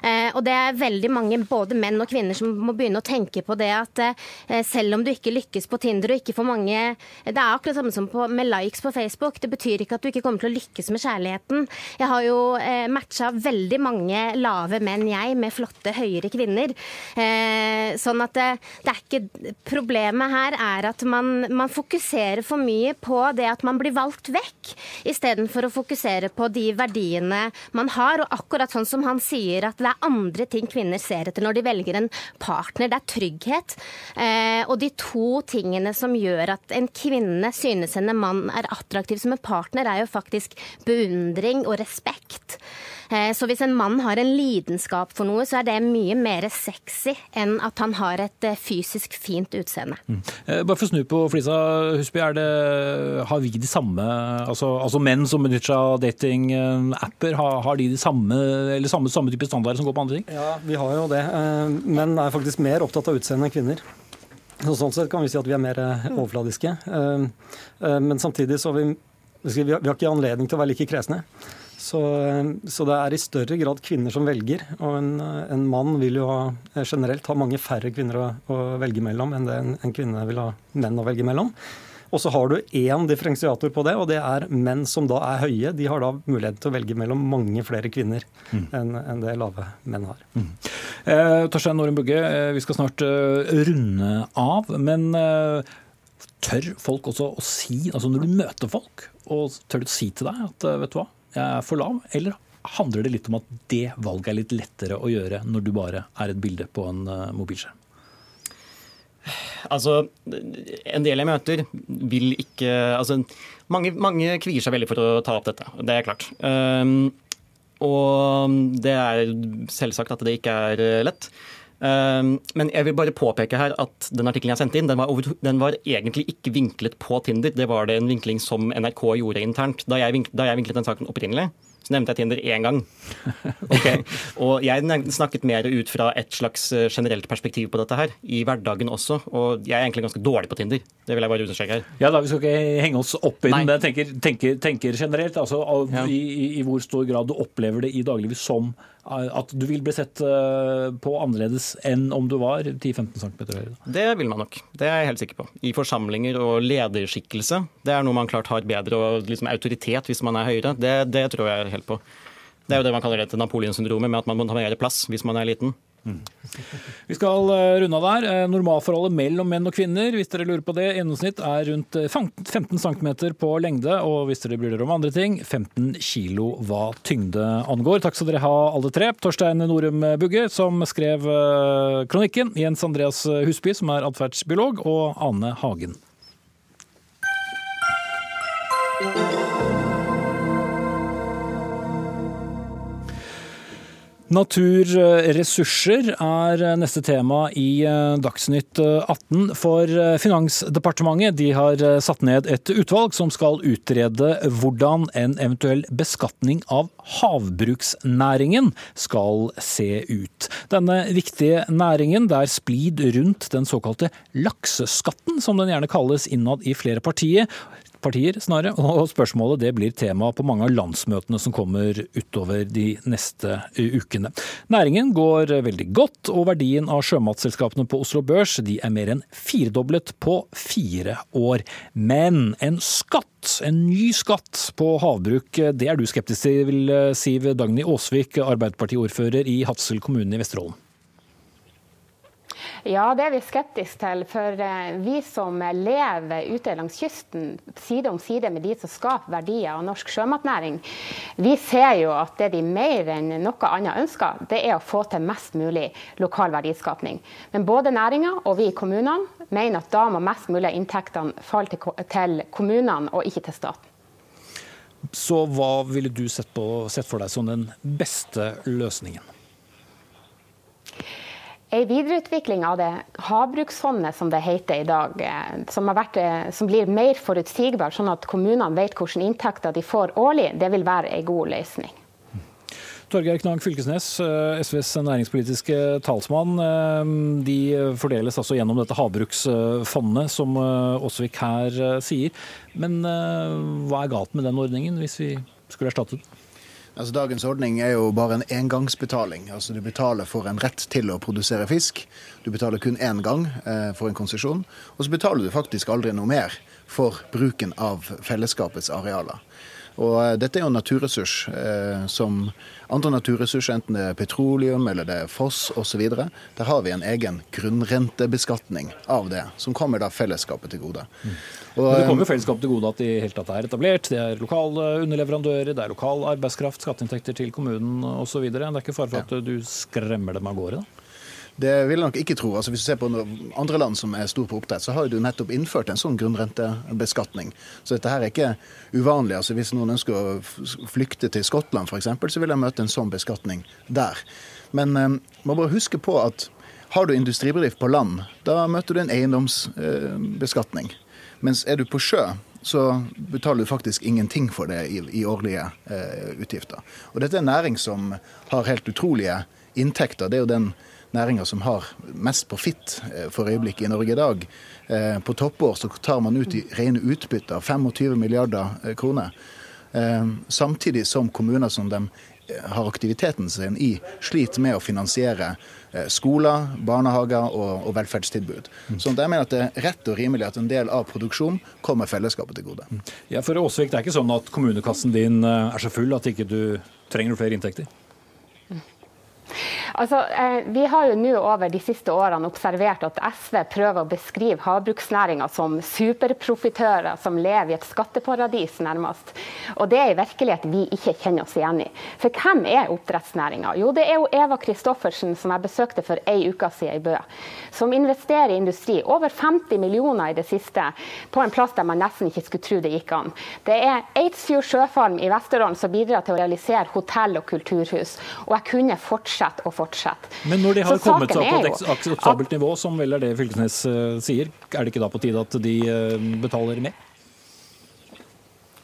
Eh, og det er veldig mange, både menn og kvinner, som må begynne å tenke på det at eh, selv om du ikke lykkes på Tinder og ikke får mange Det er akkurat samme som på, med likes på Facebook. Det betyr ikke at du ikke kommer til å lykkes med kjærligheten. Jeg har jo eh, matcha veldig mange lave menn, jeg, med flotte, høyere kvinner. Eh, sånn at det, det er ikke Problemet her er at man, man fokuserer for mye på det at man blir valgt vekk, istedenfor å fokusere på de verdiene man har. Og akkurat sånn som han sier, at det er andre ting kvinner ser etter når de velger en partner. Det er trygghet. Eh, og de to tingene som gjør at en kvinne synes en mann er attraktiv som en partner, er jo faktisk beundring og respekt. Eh, Så hvis en mann har en lidenskap for noe, så er det mye mer sexy enn at han har et eh, fysisk fint utseende. Mm. Bare for å snu på flisa, Husby, er det, har vi de samme altså, altså menn som benytter seg av datingapper, har, har de de samme, eller samme, samme type standarder som går på andre ting? Ja, vi har jo det. Eh, Menn er faktisk mer opptatt av utseende enn kvinner. Så sånn sett kan vi si at vi er mer eh, overfladiske. Eh, eh, Men samtidig så har vi, vi har ikke anledning til å være like kresne. Så, så, det er i større grad kvinner som velger. Og en, en mann vil jo ha, generelt ha mange færre kvinner å, å velge mellom enn det en, en, kvinne vil ha menn å velge mellom. Og så har du én differensiator på det, og det er menn som da er høye. De har da mulighet til å velge mellom mange flere kvinner mm. enn en det lave menn har. Mm. Eh, Torstein Norum Bugge, eh, vi skal snart uh, runde av. Men uh, tør folk også å si, altså når du møter folk, og tør du si til deg at vet du hva, jeg er for lav? Eller handler det litt om at det valget er litt lettere å gjøre når du bare er et bilde på en uh, mobilskjerm? Altså, en del jeg møter, vil ikke Altså, mange, mange kvier seg veldig for å ta opp dette. Det er klart. Um, og det er selvsagt at det ikke er eh, lett. Um, men jeg vil bare påpeke her at den artikkelen jeg sendte inn, den var, over, den var, egentlig ikke vinklet på Tinder. Det var det en vinkling som NRK gjorde internt. Da jeg, vinklet, da jeg vinklet den saken opprinnelig, så nevnte jeg Tinder én gang. Okay. Og jeg snakket mer ut fra et slags eh, generelt perspektiv på dette her, i hverdagen også. Og jeg er egentlig ganske dårlig på Tinder. Det vil jeg bare understreke her. Ja da, Vi skal ikke henge oss opp i den, men jeg tenker, tenker, tenker generelt. altså av, ja. i, i, i, hvor stor grad du opplever det i dagliglivet som at du vil bli sett eh, på annerledes enn om du var 10-15 cm høyere? Det vil man nok. Det er jeg helt sikker på. I forsamlinger og lederskikkelse. Det er noe man klart har bedre og liksom autoritet hvis man er høyere. Det, det tror jeg helt på. Det er jo det man kaller det Napoleon-syndromet, med at man må ta mer plass hvis man er liten. Vi skal eh, runde av der. Eh, normalforholdet mellom menn og kvinner hvis dere lurer på det, gjennomsnitt er rundt 15 eh, cm på lengde. Og hvis dere bryr dere om andre ting, 15 kg hva tyngde angår. Takk skal dere ha alle tre. Torstein Norum Bugge, som skrev kronikken. Jens Andreas Husby, som er atferdsbiolog. Og Ane Hagen. Naturressurser er neste tema i eh, Dagsnytt 18. For eh, Finansdepartementet de har eh, satt ned et utvalg som skal utrede hvordan en eventuell beskatning av havbruksnæringen skal se ut. Denne viktige næringen, der splid rundt den såkalte lakseskatten, som den gjerne kalles innad i flere partier, partier, snarere. Og spørsmålet det blir tema på mange av landsmøtene som kommer utover de neste ukene. Næringen går veldig godt, og verdien av sjømatselskapene på Oslo Børs de er mer enn firedoblet på fire år. Men en skatt, en ny skatt på havbruk, det er du skeptisk til, Siv Dagny Aasvik, Arbeiderpartiordfører i Hadsel kommune i Vesterålen. Ja, det er vi skeptiske til. For eh, vi som lever ute langs kysten, side om side med de som skaper verdier av norsk sjømatnæring, vi ser jo at det de mer enn noe annet ønsker, det er å få til mest mulig lokal verdiskapning. Men både næringa og vi i kommunene mener at da må mest mulig av inntektene falle til kommunene og ikke til staten. Så hva ville du sett, på, sett for deg som den beste løsningen? En videreutvikling av det havbruksfondet som det heter i dag, eh, som, vært, eh, som blir mer forutsigbart, sånn at kommunene vet hvilke inntekter de får årlig, det vil være en god løsning. Torgeir Knag Fylkesnes, eh, SVs næringspolitiske talsmann. De fordeles altså gjennom dette havbruksfondet, som Åsvik her sier. Men hva er galt med den ordningen, hvis vi skulle erstatte den? Altså, dagens ordning er jo bare en engangsbetaling. Altså, du betaler for en rett til å produsere fisk. Du betaler kun én gang eh, for en konsesjon. Og så betaler du faktisk aldri noe mer for bruken av fellesskapets arealer. Og eh, dette er jo en naturressurs eh, som andre naturressurser, enten det er petroleum eller det er foss osv. Der har vi en egen grunnrentebeskatning av det, som kommer da fellesskapet til gode. Mm. Og, det kommer jo eh, fellesskapet til gode at de helt tatt er etablert. Det er lokale underleverandører, det er lokal arbeidskraft, skatteinntekter til kommunen osv. Det er ikke fare for at du skremmer dem av gårde? da? Det vil jeg nok ikke tro. Altså, hvis du ser på andre land som er store på oppdrett, så har du nettopp innført en sånn grunnrentebeskatning. Så dette her er ikke uvanlig. Altså, hvis noen ønsker å flykte til Skottland f.eks., så vil jeg møte en sånn beskatning der. Men eh, må bare huske på at har du industribedrift på land, da møter du en eiendomsbeskatning. Eh, Mens er du på sjø, så betaler du faktisk ingenting for det i, i årlige eh, utgifter. Og dette er en næring som har helt utrolige inntekter. Det er jo den næringa som har mest profitt eh, for øyeblikket i Norge i dag. Eh, på toppår så tar man ut i rene utbytter 25 milliarder eh, kroner. Samtidig som kommuner som de har aktiviteten sin i, sliter med å finansiere skoler, barnehager og, og velferdstilbud. Så jeg mener at det er rett og rimelig at en del av produksjonen kommer fellesskapet til gode. Ja, for Åsvik, Det er ikke sånn at kommunekassen din er så full at ikke du trenger flere inntekter? Altså, eh, Vi har jo nå over de siste årene observert at SV prøver å beskrive havbruksnæringa som superprofitører som lever i et skatteparadis, nærmest. Og Det er en virkelighet vi ikke kjenner oss igjen i. For hvem er oppdrettsnæringa? Jo, det er jo Eva Kristoffersen, som jeg besøkte for ei uke siden i Bø. Som investerer i industri. Over 50 millioner i det siste, på en plass der man nesten ikke skulle tro det gikk an. Det er Eidsfjord Sjøfarm i Vesterålen som bidrar til å realisere hotell og kulturhus. Og jeg kunne fortsette og fortsette. Men når de har Så kommet seg på et akseptabelt nivå, som vel er det Fylkesnes eh, sier, er det ikke da på tide at de eh, betaler mer?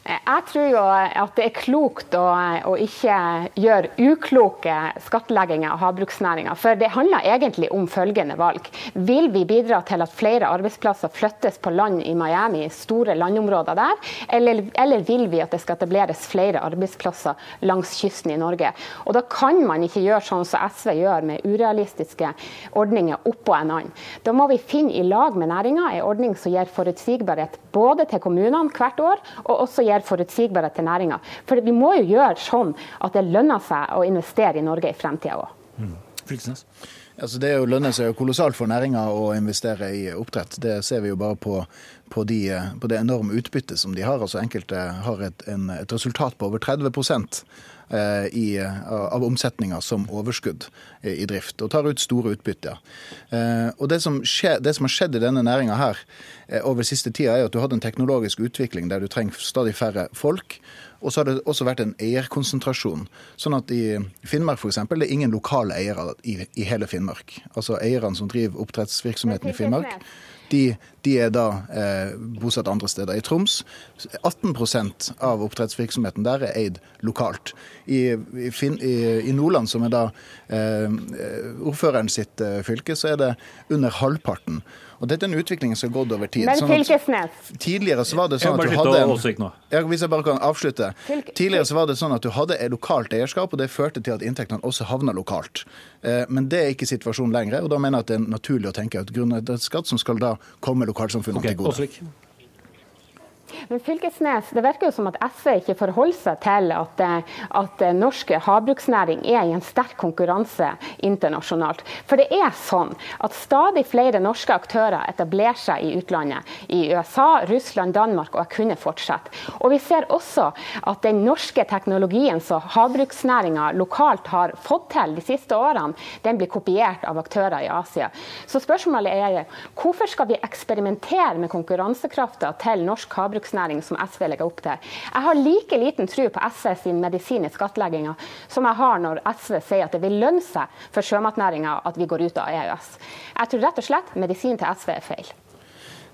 Jeg tror jo at det er klokt å, å ikke gjøre ukloke skattlegginger av havbruksnæringa. For det handler egentlig om følgende valg. Vil vi bidra til at flere arbeidsplasser flyttes på land i Miami, store landområder der, eller, eller vil vi at det skal etableres flere arbeidsplasser langs kysten i Norge? Og Da kan man ikke gjøre sånn som SV gjør, med urealistiske ordninger oppå en annen. Da må vi finne i lag med næringa en ordning som gir forutsigbarhet både til kommunene hvert år, og også gir forutsigbarhet til næringa. For vi må jo gjøre sånn at det lønner seg å investere i Norge i fremtida òg. Fylkesnes? Altså det er lønner seg jo kolossalt for næringa å investere i oppdrett. Det ser vi jo bare på, på, de, på det enorme utbyttet som de har. Altså Enkelte har et, en, et resultat på over 30 eh, i, av omsetninga som overskudd i, drift, og tar ut store utbytter. Eh, og det som, skje, det som, har skjedd i denne næringa her eh, over siste tida, er at du hadde en teknologisk utvikling der du trenger stadig færre folk. Og så har det også vært en eierkonsentrasjon. Sånn at i Finnmark f.eks. det er ingen lokale eiere i, i hele Finnmark. Altså eierne som driver oppdrettsvirksomheten i Finnmark, de, de er da eh, bosatt andre steder. I Troms 18% av oppdrettsvirksomheten der er eid lokalt. I, i, fin, i, i Nordland, som er da eh, ordføreren sitt eh, fylke, så er det under halvparten. Og Dette er en utvikling som har gått over tid. Men Sånn tidligere så var det sånn at du hadde en, ja, Hvis jeg bare kan avslutte. Tidligere så var det sånn at du hadde et lokalt eierskap, og det førte til at inntektene også havna lokalt. Eh, Men det er ikke situasjonen lenger, og da mener jeg at det er naturlig å tenke at skatt som skal da komme lokalsamfunnene okay, til gode. Åsvik. Men Fylkesnes, Det virker jo som at SV ikke forholder seg til at, eh, at eh, norsk havbruksnæring er i en sterk konkurranse internasjonalt. For det er sånn at stadig flere norske aktører etablerer seg i utlandet. I USA, Russland, Danmark, og jeg kunne fortsette. Og vi ser også at den norske teknologien som havbruksnæringa lokalt har fått til de siste årene, den blir kopiert av aktører i Asia. Så spørsmålet er hvorfor skal vi eksperimentere med konkurransekrafta til norsk havbruksnæring som SV legger opp til? Jeg har like liten tro på SV sin medisin i skattlegginga som jeg har når SV sier at det vil lønne seg for sjømatnæringa at vi går ut av EØS. Jeg tror rett og slett medisinen til SV er feil.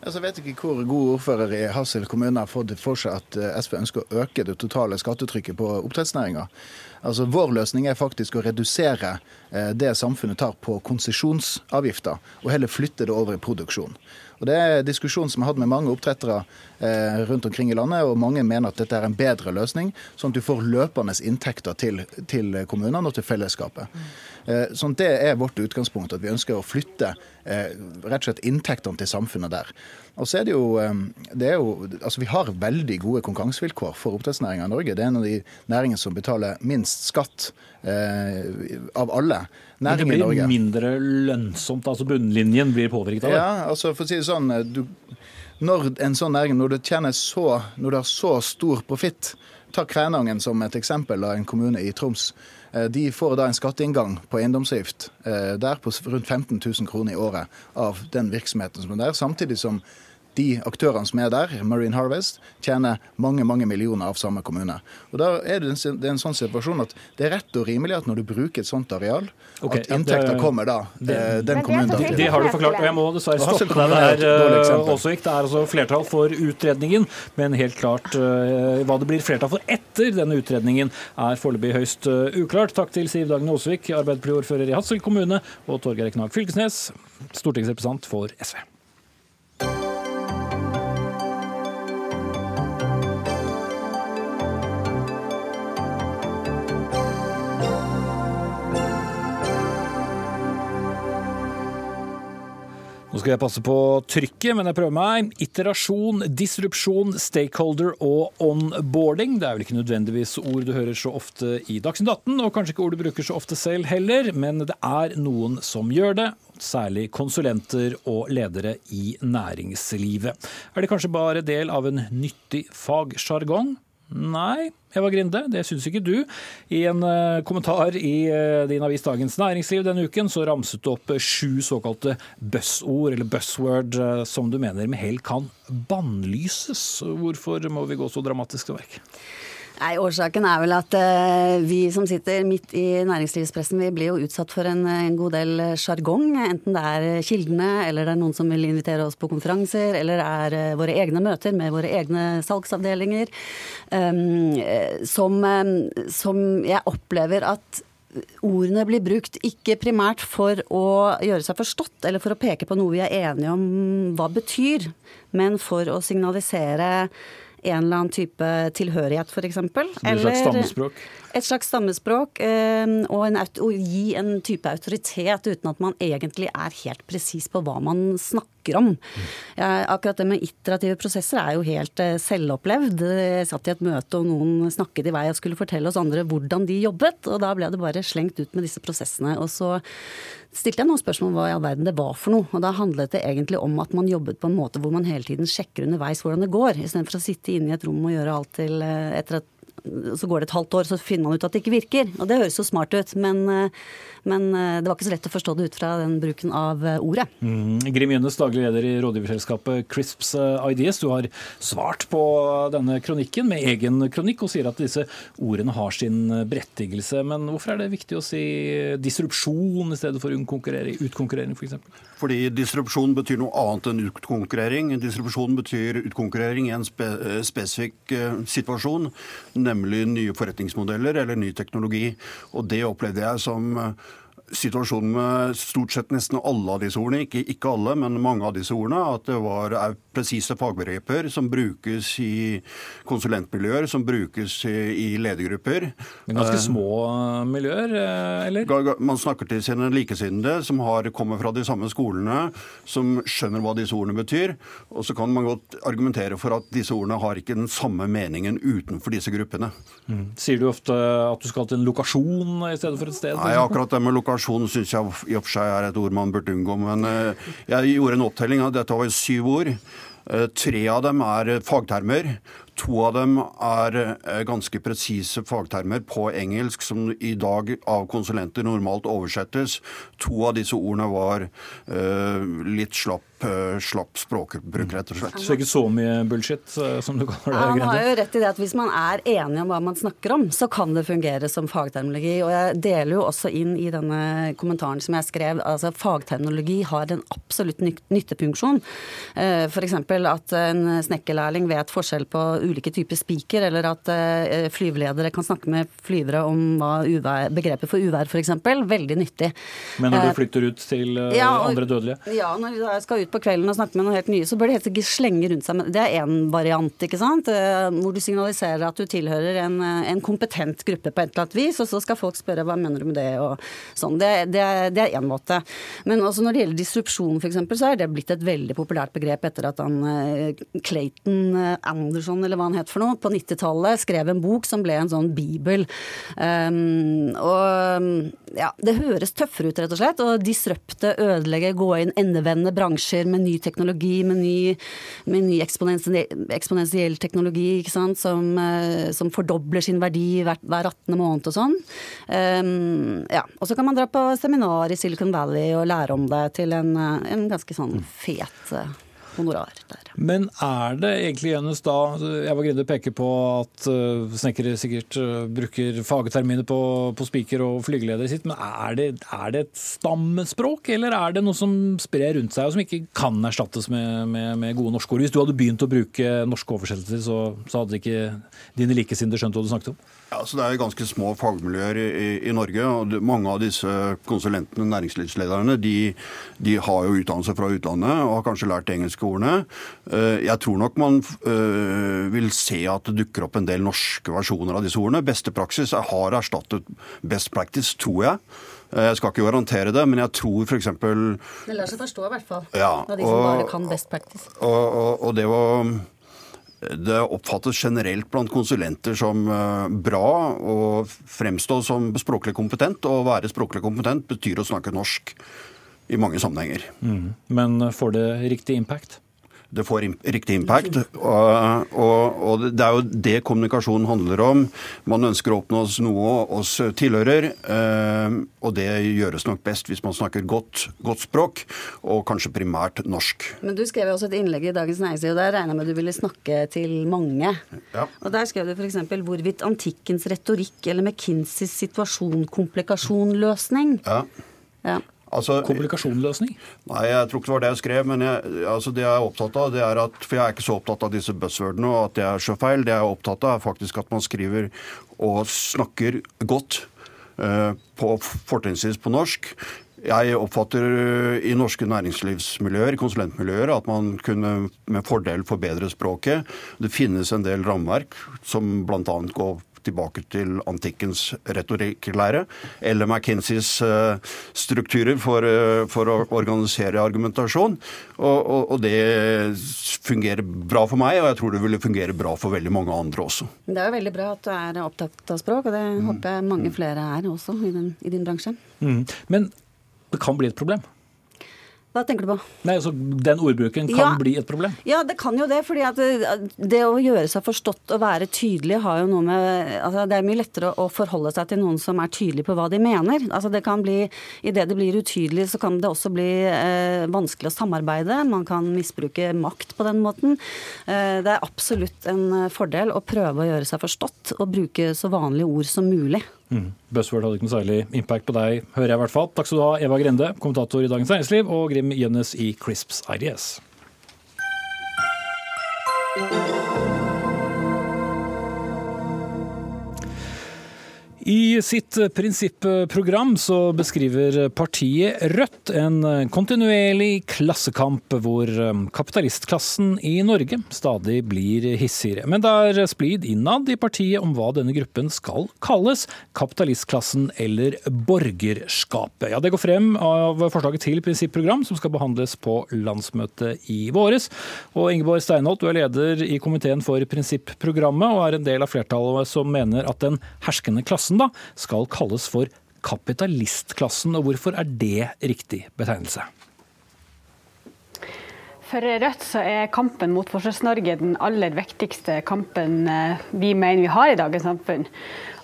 Altså, jeg vet ikke hvor god ordfører i Hassel kommune har fått for seg at eh, SV ønsker å øke det totale skattetrykket på oppdrettsnæringa. Altså, vår løsning er faktisk å redusere eh, det samfunnet tar på konsesjonsavgifter, og heller flytte det over i produksjon. Og Det er diskusjon som jeg har hatt med mange oppdrettere eh, rundt omkring i landet, og mange mener at dette er en bedre løsning, sånn at du får løpende inntekter til, til kommunene og til fellesskapet. Eh, sånn Det er vårt utgangspunkt, at vi ønsker å flytte eh, rett og slett inntektene til samfunnet der. Og så er det jo, eh, det er jo altså Vi har veldig gode konkurransevilkår for oppdrettsnæringa i Norge. Det er en av de næringene som betaler minst skatt eh, av alle næringer i Norge. Men det blir mindre lønnsomt, altså bunnlinjen blir påvirket av det. Ja, altså for å si det sånn eh, du, Når en sånn næring, når du tjener så, når du har så stor profitt Ta Kvænangen som et eksempel av en kommune i Troms. Eh, De får da en skatteinngang på eiendomsavgift eh, der på rundt 15 000 kroner i året av den virksomheten som er der, samtidig som de aktørene som er der, Marine Harvest, tjener mange mange millioner av samme kommune. Og da er det en, det er en sånn situasjon at det er rett og rimelig at når du bruker et sånt areal, okay, at ja, det- kommer da det- eh, den kommunen da til. Det har du forklart, og jeg må dessverre stoppe deg er der, dårlig eh. Åsvik. Det er altså flertall for utredningen, men helt klart eh, hva det blir flertall for etter denne utredningen, er foreløpig høyst uklart. Takk til Siv Dagen Åsvik, Arbeiderpartiordfører i Hadsel kommune, og Torgeir Knag Fylkesnes, stortingsrepresentant for SV. Skal jeg passe på trykket, men jeg prøver meg. Iterasjon, disrupsjon, stakeholder og onboarding. Det er vel ikke nødvendigvis ord du hører så ofte i Dagsnytt 18, og kanskje ikke ord du bruker så ofte selv heller, men det er noen som gjør det. Særlig konsulenter og ledere i næringslivet. Er det kanskje bare del av en nyttig fagsjargong? Nei, Eva Grinde, det syns ikke du. I en uh, kommentar i uh, din avis Dagens Næringsliv denne uken så ramset du opp uh, sju såkalte buzzord, eller buzzword, som du mener med hell kan bannlyses. Hvorfor må vi gå så dramatisk til verk? Nei, Årsaken er vel at uh, vi som sitter midt i næringslivspressen, vi blir jo utsatt for en, en god del sjargong. Enten det er kildene, eller det er noen som vil invitere oss på konferanser, eller det er uh, våre egne møter med våre egne salgsavdelinger. Um, som, um, som jeg opplever at ordene blir brukt ikke primært for å gjøre seg forstått eller for å peke på noe vi er enige om hva betyr, men for å signalisere en eller annen type tilhørighet, f.eks. Et slags stammespråk? Et slags stammespråk, og, en, og, gi en type autoritet uten at man egentlig er helt presis på hva man snakker om. Akkurat det med iterative prosesser er jo helt eh, selvopplevd. Jeg satt i et møte og noen snakket i vei og skulle fortelle oss andre hvordan de jobbet, og da ble det bare slengt ut med disse prosessene. Og så stilte jeg noen spørsmål om hva i all verden det var for noe. Og da handlet det egentlig om at man jobbet på en måte hvor man hele tiden sjekker underveis hvordan det går, istedenfor å sitte inne i et rom og gjøre alt til eh, etter at så går det et halvt år, så finner man ut at det ikke virker. Og det høres jo smart ut, men, eh, men eh, det var ikke så lett å forstå det ut fra den bruken av ordet. Mm. Grim Jønnes, daglig leder i rådgiverselskapet Crisps Ideas. Du har svart på denne kronikken med egen kronikk og sier at disse ordene har sin berettigelse. Men hvorfor er det viktig å si disrupsjon i stedet for utkonkurrering, f.eks.? Fordi disrupsjon betyr noe annet enn utkonkurrering. Disrupsjon betyr utkonkurrering i en spe spesifikk situasjon, nemlig nye forretningsmodeller eller ny teknologi. Og det opplevde jeg som situasjonen med stort sett nesten alle av disse ordene, ikke, ikke, alle, men mange av disse ordene, at det var presise fagbegreper som brukes i konsulentmiljøer, som brukes i, i ledergrupper. Men ganske eh, små miljøer, eh, eller? Man snakker til sine likesinnede som har, kommer fra de samme skolene, som skjønner hva disse ordene betyr. Og så kan man godt argumentere for at disse ordene har ikke den samme meningen utenfor disse gruppene. Mm. Sier du ofte at du skal til en lokasjon i stedet for et sted? Nei, akkurat det med lokasjon Kommunikasjon syns jeg i og for seg er et ord man burde unngå. Men eh, jeg gjorde en opptelling av dette var syv ord. Eh, tre av dem er fagtermer. To av dem er eh, ganske presise fagtermer på engelsk, som i dag av konsulenter normalt oversettes. To av disse ordene var litt slapp, slapp språkbruk, rett og slett. Så ikke så mye bullshit, som du kaller det? Han har jo rett i det at hvis man er enig om hva man snakker om, så kan det fungere som fagterminologi. Og jeg deler jo også inn i denne kommentaren som jeg skrev, altså fagterminologi har en absolutt nyttefunksjon. Uh, F.eks. at en snekkerlærling vet forskjell på ulike typer spiker, eller at flyveledere kan snakke med flyvere om hva uvær, begrepet for uvær f.eks. Veldig nyttig. Men når du eh, flytter ut til ja, og, andre dødelige? Ja, når jeg skal ut på kvelden og snakke med noen helt nye, så bør de helst ikke slenge rundt seg med Det er én variant, ikke sant. Uh, hvor du signaliserer at du tilhører en, en kompetent gruppe på et eller annet vis, og så skal folk spørre hva mener du med det og sånn. Det, det, er én måte. Men også når det gjelder disrupsjon f.eks., så er det blitt et veldig populært begrep etter at han Clayton Anderson, eller hva han het for noe, på 90-tallet skrev en bok som ble en sånn bibel. Um, og ja, det høres tøffere ut, rett og slett. Å disrupte, ødelegge, gå inn, endevende bransjer med ny teknologi, med ny, med ny eksponentiell teknologi, som, uh, som, fordobler sin verdi hver, hver 18. måned og sånn. Um, ja. Og så kan man dra på seminar i Silicon Valley og lære om det til en, en ganske sånn fet uh, honorar der. Men er det egentlig Jønnes da Jeg var greid å peke på at uh, snekkere sikkert uh, bruker fagterminer på, på spiker og flygeledere sitt, men er det, er det, et stammespråk, eller er det noe som sprer rundt seg og som ikke kan erstattes med, med, med gode norske ord? Hvis du hadde begynt å bruke norske oversettelser, så, så hadde ikke dine likesinnede skjønt hva du snakket om? Ja, så Det er jo ganske små fagmiljøer i, i Norge. og Mange av disse konsulentene, næringslivslederne, de, de har jo utdannelse fra utlandet og har kanskje lært de engelske ordene. Eh, jeg tror nok man eh, vil se at det dukker opp en del norske versjoner av disse ordene. Beste praksis har erstattet best practice, tror jeg. Eh, jeg skal ikke garantere det, men jeg tror f.eks. Det lar seg forstå, i hvert fall. Ja, av de som og- bare kan best practice. Og, og, og det var det oppfattes generelt blant konsulenter som eh, bra å fremstå som språklig kompetent. Og å være språklig kompetent betyr å snakke norsk i mange sammenhenger. Mm. Men får det riktig impact? Det får riktig impact. Og, og, og det er jo det kommunikasjonen handler om. Man ønsker å oppnå noe oss tilhører, eh, og det gjøres nok best hvis man snakker godt, godt språk, og kanskje primært norsk. Men du skrev jo også et innlegg i Dagens Næringsliv, og der regna jeg med du ville snakke til mange. Ja. Og Der skrev du f.eks.: hvorvidt antikkens retorikk eller McKinseys situasjon-komplikasjonløsning. Ja. Ja. Altså, Kommunikasjonsløsning? Nei, jeg tror ikke det var det jeg skrev. Men jeg, altså det jeg er opptatt av, det er at For jeg er ikke så opptatt av disse buzzwordene og at det er så feil. Det jeg er opptatt av, er faktisk at man skriver og snakker godt Uh, på fortrinnsvis på norsk. Jeg oppfatter eh, i norske næringslivsmiljøer, konsulentmiljøer, at man kunne med fordel forbedre språket. Det finnes en del rammeverk som bl.a. går tilbake til antikkens retorikklære, eller McKinseys eh, strukturer for, eh, for å organisere argumentasjon. Og, og, og det fungerer bra for meg, og jeg tror det ville fungere bra for veldig mange andre også. Det er jo veldig bra at du er opptatt av språk, og det håper jeg mange flere er også i, den, i din bransje. Mm. Men det kan bli et problem. Hva tenker du på? Nei, altså, Den ordbruken kan Ja. bli et problem. Ja, det kan jo det. fordi at det, det å gjøre seg forstått og være tydelig har jo noe med altså Det er mye lettere å forholde seg til noen som er tydelig på hva de mener. Altså det kan bli, Idet det blir utydelig, så kan det også bli eh, vanskelig å samarbeide. Man kan misbruke makt på den måten. Eh, det er absolutt en eh, fordel å prøve å gjøre seg forstått og bruke så vanlige ord som mulig. Mm. Buzzword hadde ikke noe særlig impact på deg, hører jeg i hvert fall. Takk skal du ha, Eva Grende, kommentator i Dagens Næringsliv, og Grim Jønnes i Crisps IDS. I sitt prinsipprogram så beskriver partiet Rødt en kontinuerlig klassekamp hvor kapitalistklassen i Norge stadig blir hissigere. Men det er splid innad i partiet om hva denne gruppen skal kalles, kapitalistklassen eller borgerskapet. Ja, Det går frem av forslaget til prinsipprogram som skal behandles på landsmøtet i våres. Og Ingeborg Steinholt, du er leder i komiteen for prinsipprogrammet og er en del av flertallet som mener at den herskende klassen da, skal kalles for kapitalistklassen. Og hvorfor er det riktig betegnelse? For Rødt så er kampen mot Forskjells-Norge den aller viktigste kampen eh, vi mener vi har i dagens samfunn.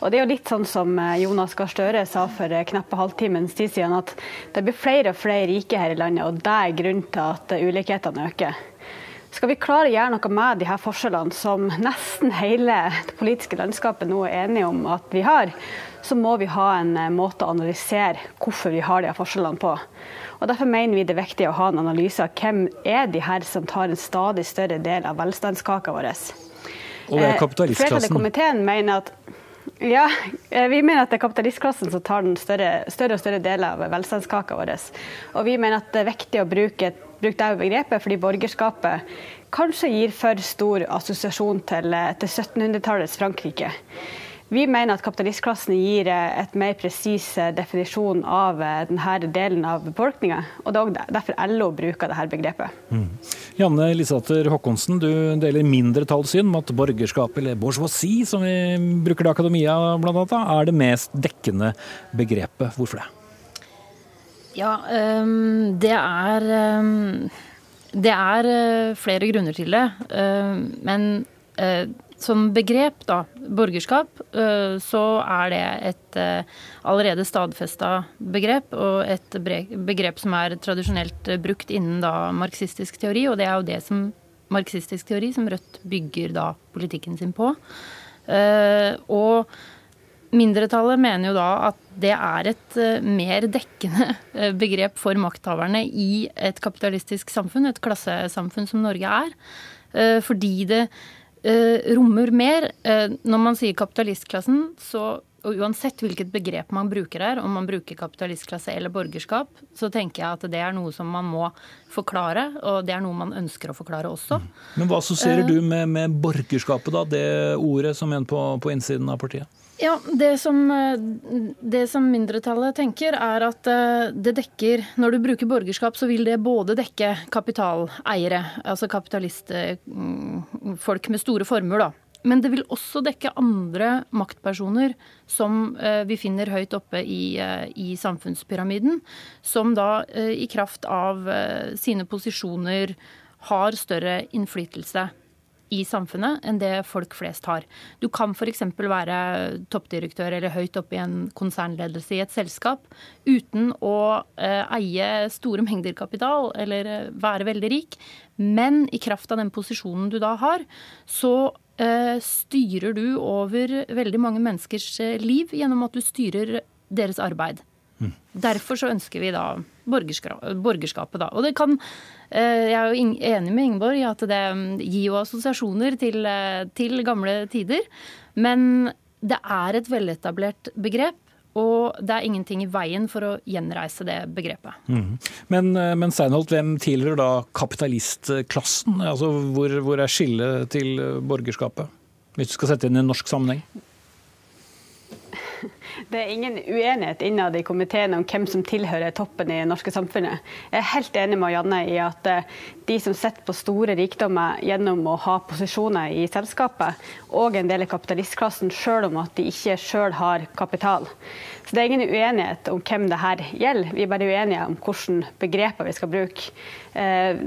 Og det er jo litt sånn som eh, Jonas Gahr Støre sa for eh, knappe halvtimens tid siden, at det blir flere og flere rike her i landet, og det er grunnen til at ulikhetene øker. Skal vi klare å gjøre noe med de her forskjellene som nesten hele det politiske landskapet nå er enige om at vi har, så må vi ha en måte å analysere hvorfor vi har de her forskjellene på. Og Derfor mener vi det er viktig å ha en analyse av hvem er de her som tar en stadig større del av velstandskaka vår. Og det er Eh, kapitalistklassen. Flertallet i komiteen mener at ja, eh, vi mener at det er kapitalistklassen som tar den større, større og større del av velstandskaka vår. Og vi mener at det er viktig å bruke, bruke det begrepet fordi borgerskapet kanskje gir for stor assosiasjon til, eh, til 1700-tallets Frankrike. Vi mener at kapitalistklassen gir eh, et mer presis eh, definisjon av denne delen av befolkninga. Og det er derfor LO bruker dette begrepet. Mm. Janne Lisæter Håkonsen, du deler mindretallssyn om at borgerskap, eller bourgeoisie, som vi bruker det i akademia bl.a., er det mest dekkende begrepet. Hvorfor det? Ja, um, det er um, Det er øh, flere grunner til det. Øhm, men uh, som begrep, da, borgerskap, øh, så er det et allerede stadfesta begrep, og et begrep som er tradisjonelt brukt innen da marxistisk teori, og det er jo det som marxistisk teori som Rødt bygger da politikken sin på. Eh, og Mindretallet mener jo da at det er et eh, mer dekkende eh, begrep for makthaverne i et kapitalistisk samfunn, et klassesamfunn som Norge er. Eh, fordi det rommer mer. Når man sier kapitalistklassen, så og uansett hvilket begrep man bruker her, om man bruker kapitalistklasse eller borgerskap, så tenker jeg at det er noe som man må forklare, og det er noe man ønsker å forklare også. Men hva assosierer Eh, du med, med borgerskapet, da? Det ordet som en på, på innsiden av partiet? Ja, det som, eh, det som mindretallet tenker, er at eh, det dekker Når du bruker borgerskap, så vil det både dekke kapitaleiere, altså kapitalistfolk med store formuer, da. Men det vil også dekke andre maktpersoner som eh, vi finner høyt oppe i, eh, i samfunnspyramiden, som da eh, i kraft av eh, sine posisjoner har større innflytelse i samfunnet enn det folk flest har. Du kan f.eks. være toppdirektør eller høyt oppe i en konsernledelse i et selskap uten å eh, eie store mengder kapital eller eh, være veldig rik, men i kraft av den posisjonen du da har, så styrer du over veldig mange menneskers eh, liv gjennom at du styrer deres arbeid. Derfor så ønsker vi da borgerskapet. da. Og det kan, eh, Jeg er jo enig med Ingeborg i at det mm, gir jo assosiasjoner til, eh, til gamle tider. Men det er et veletablert begrep, og det er ingenting i veien for å gjenreise det begrepet. Mm. Men, eh, men Steinholt, hvem tilhører da kapitalistklassen? Altså, hvor, hvor er skillet til borgerskapet? Hvis du skal sette inn i en norsk sammenheng? Det er ingen uenighet innad i komiteen om hvem som tilhører toppen i det norske samfunnet. Jeg er helt enig med Janne i at eh, de som sitter på store rikdommer gjennom å ha posisjoner i selskapet, og en del av kapitalistklassen, selv om at de ikke selv har kapital. Så det er ingen uenighet om hvem det her gjelder, vi er bare uenige om hvilke begreper vi skal bruke. Eh,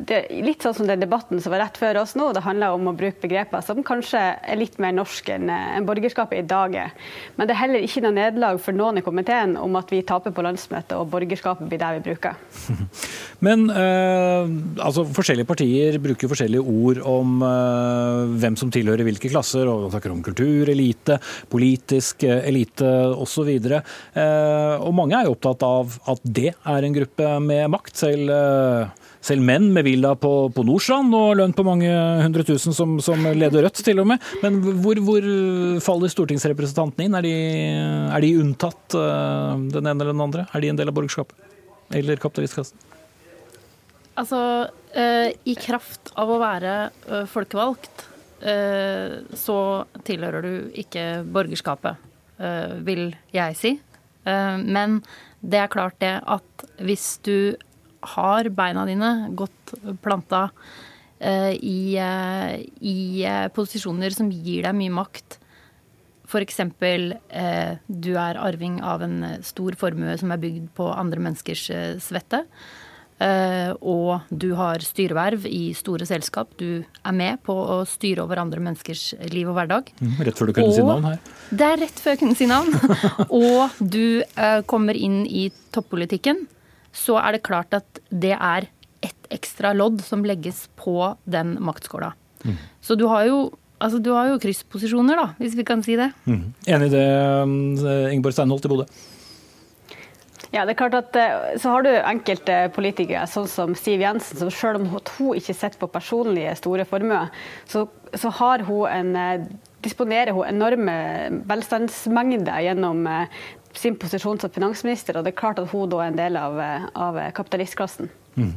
litt sånn som den debatten som var rett før oss nå, det handler om å bruke begreper som kanskje er litt mer norske enn en borgerskapet i dag er. Men det er heller ikke noe nederlag for noen i komiteen om at vi taper på landsmøtet og borgerskapet blir det vi bruker. Men eh, altså, forskjellige partier bruker forskjellige ord om eh, hvem som tilhører hvilke klasser. og snakker om kultur, elite, politisk eh, elite osv. Eh, og mange er jo opptatt av at det er en gruppe med makt. Selv, eh, selv menn med villa på, på Nordstrand og lønn på mange hundre tusen som, som leder Rødt, til og med. Men hvor, hvor faller stortingsrepresentantene inn? Er de, er de unntatt eh, den ene eller den andre? Er de en del av borgerskapet? Eller kapitalistkassen? Altså, eh, i kraft av å være eh, folkevalgt, så tilhører du ikke borgerskapet, vil jeg si. Men det er klart det at hvis du har beina dine godt planta eh, i, eh, i eh, posisjoner som gir deg mye makt, F.eks. Eh, du er arving av en stor formue som er bygd på andre menneskers svette. Eh, og du har styreverv i store selskap. Du er med på å styre over andre menneskers liv og hverdag. Mm, Rett før du kunne si navn her. Det er rett før jeg kunne si navn. og du eh, kommer inn i toppolitikken, så er det klart at det er ett ekstra lodd som legges på den maktskåla. Mm. Så du har jo Altså, du har jo kryssposisjoner, da, hvis vi kan si det. Mm. Enig i det, eh, Ingeborg Steinholt i Bodø? Ja, det er klart at eh, Så har du enkelte politikere, sånn som Siv Jensen, som selv om hun ikke sitter på personlige store formuer, så, så har hun en, eh, disponerer hun enorme velstandsmengder gjennom eh, sin posisjon som finansminister, og det er klart at hun da er en del av, eh, av kapitalistklassen. Mm.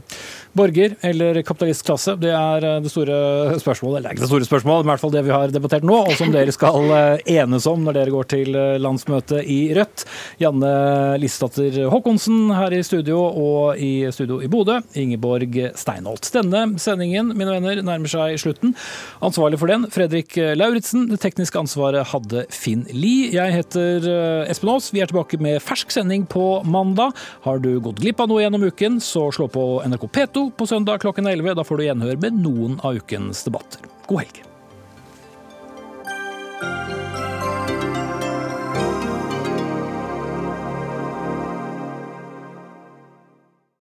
Borger eller kapitalistklasse, det er eh, det store spørsmålet. Eller det er ikke det store spørsmålet, men i hvert fall det vi har debattert nå, og som dere skal eh, enes om når dere går til landsmøte landsmøtet i Rødt. Janne Lisedatter Håkonsen her i studio, og i studio i Bodø, Ingeborg Steinholt. Denne sendingen mine venner, nærmer seg slutten. Ansvarlig for den, Fredrik Lauritzen. Det tekniske ansvaret hadde Finn Lie. Jeg heter eh, Espen Aas. Vi er tilbake med fersk sending på mandag. Har du gått glipp av noe gjennom uken, så slå NRK P2 på søndag klokken 11. Da får du gjenhør med noen av ukens debatter. God helg.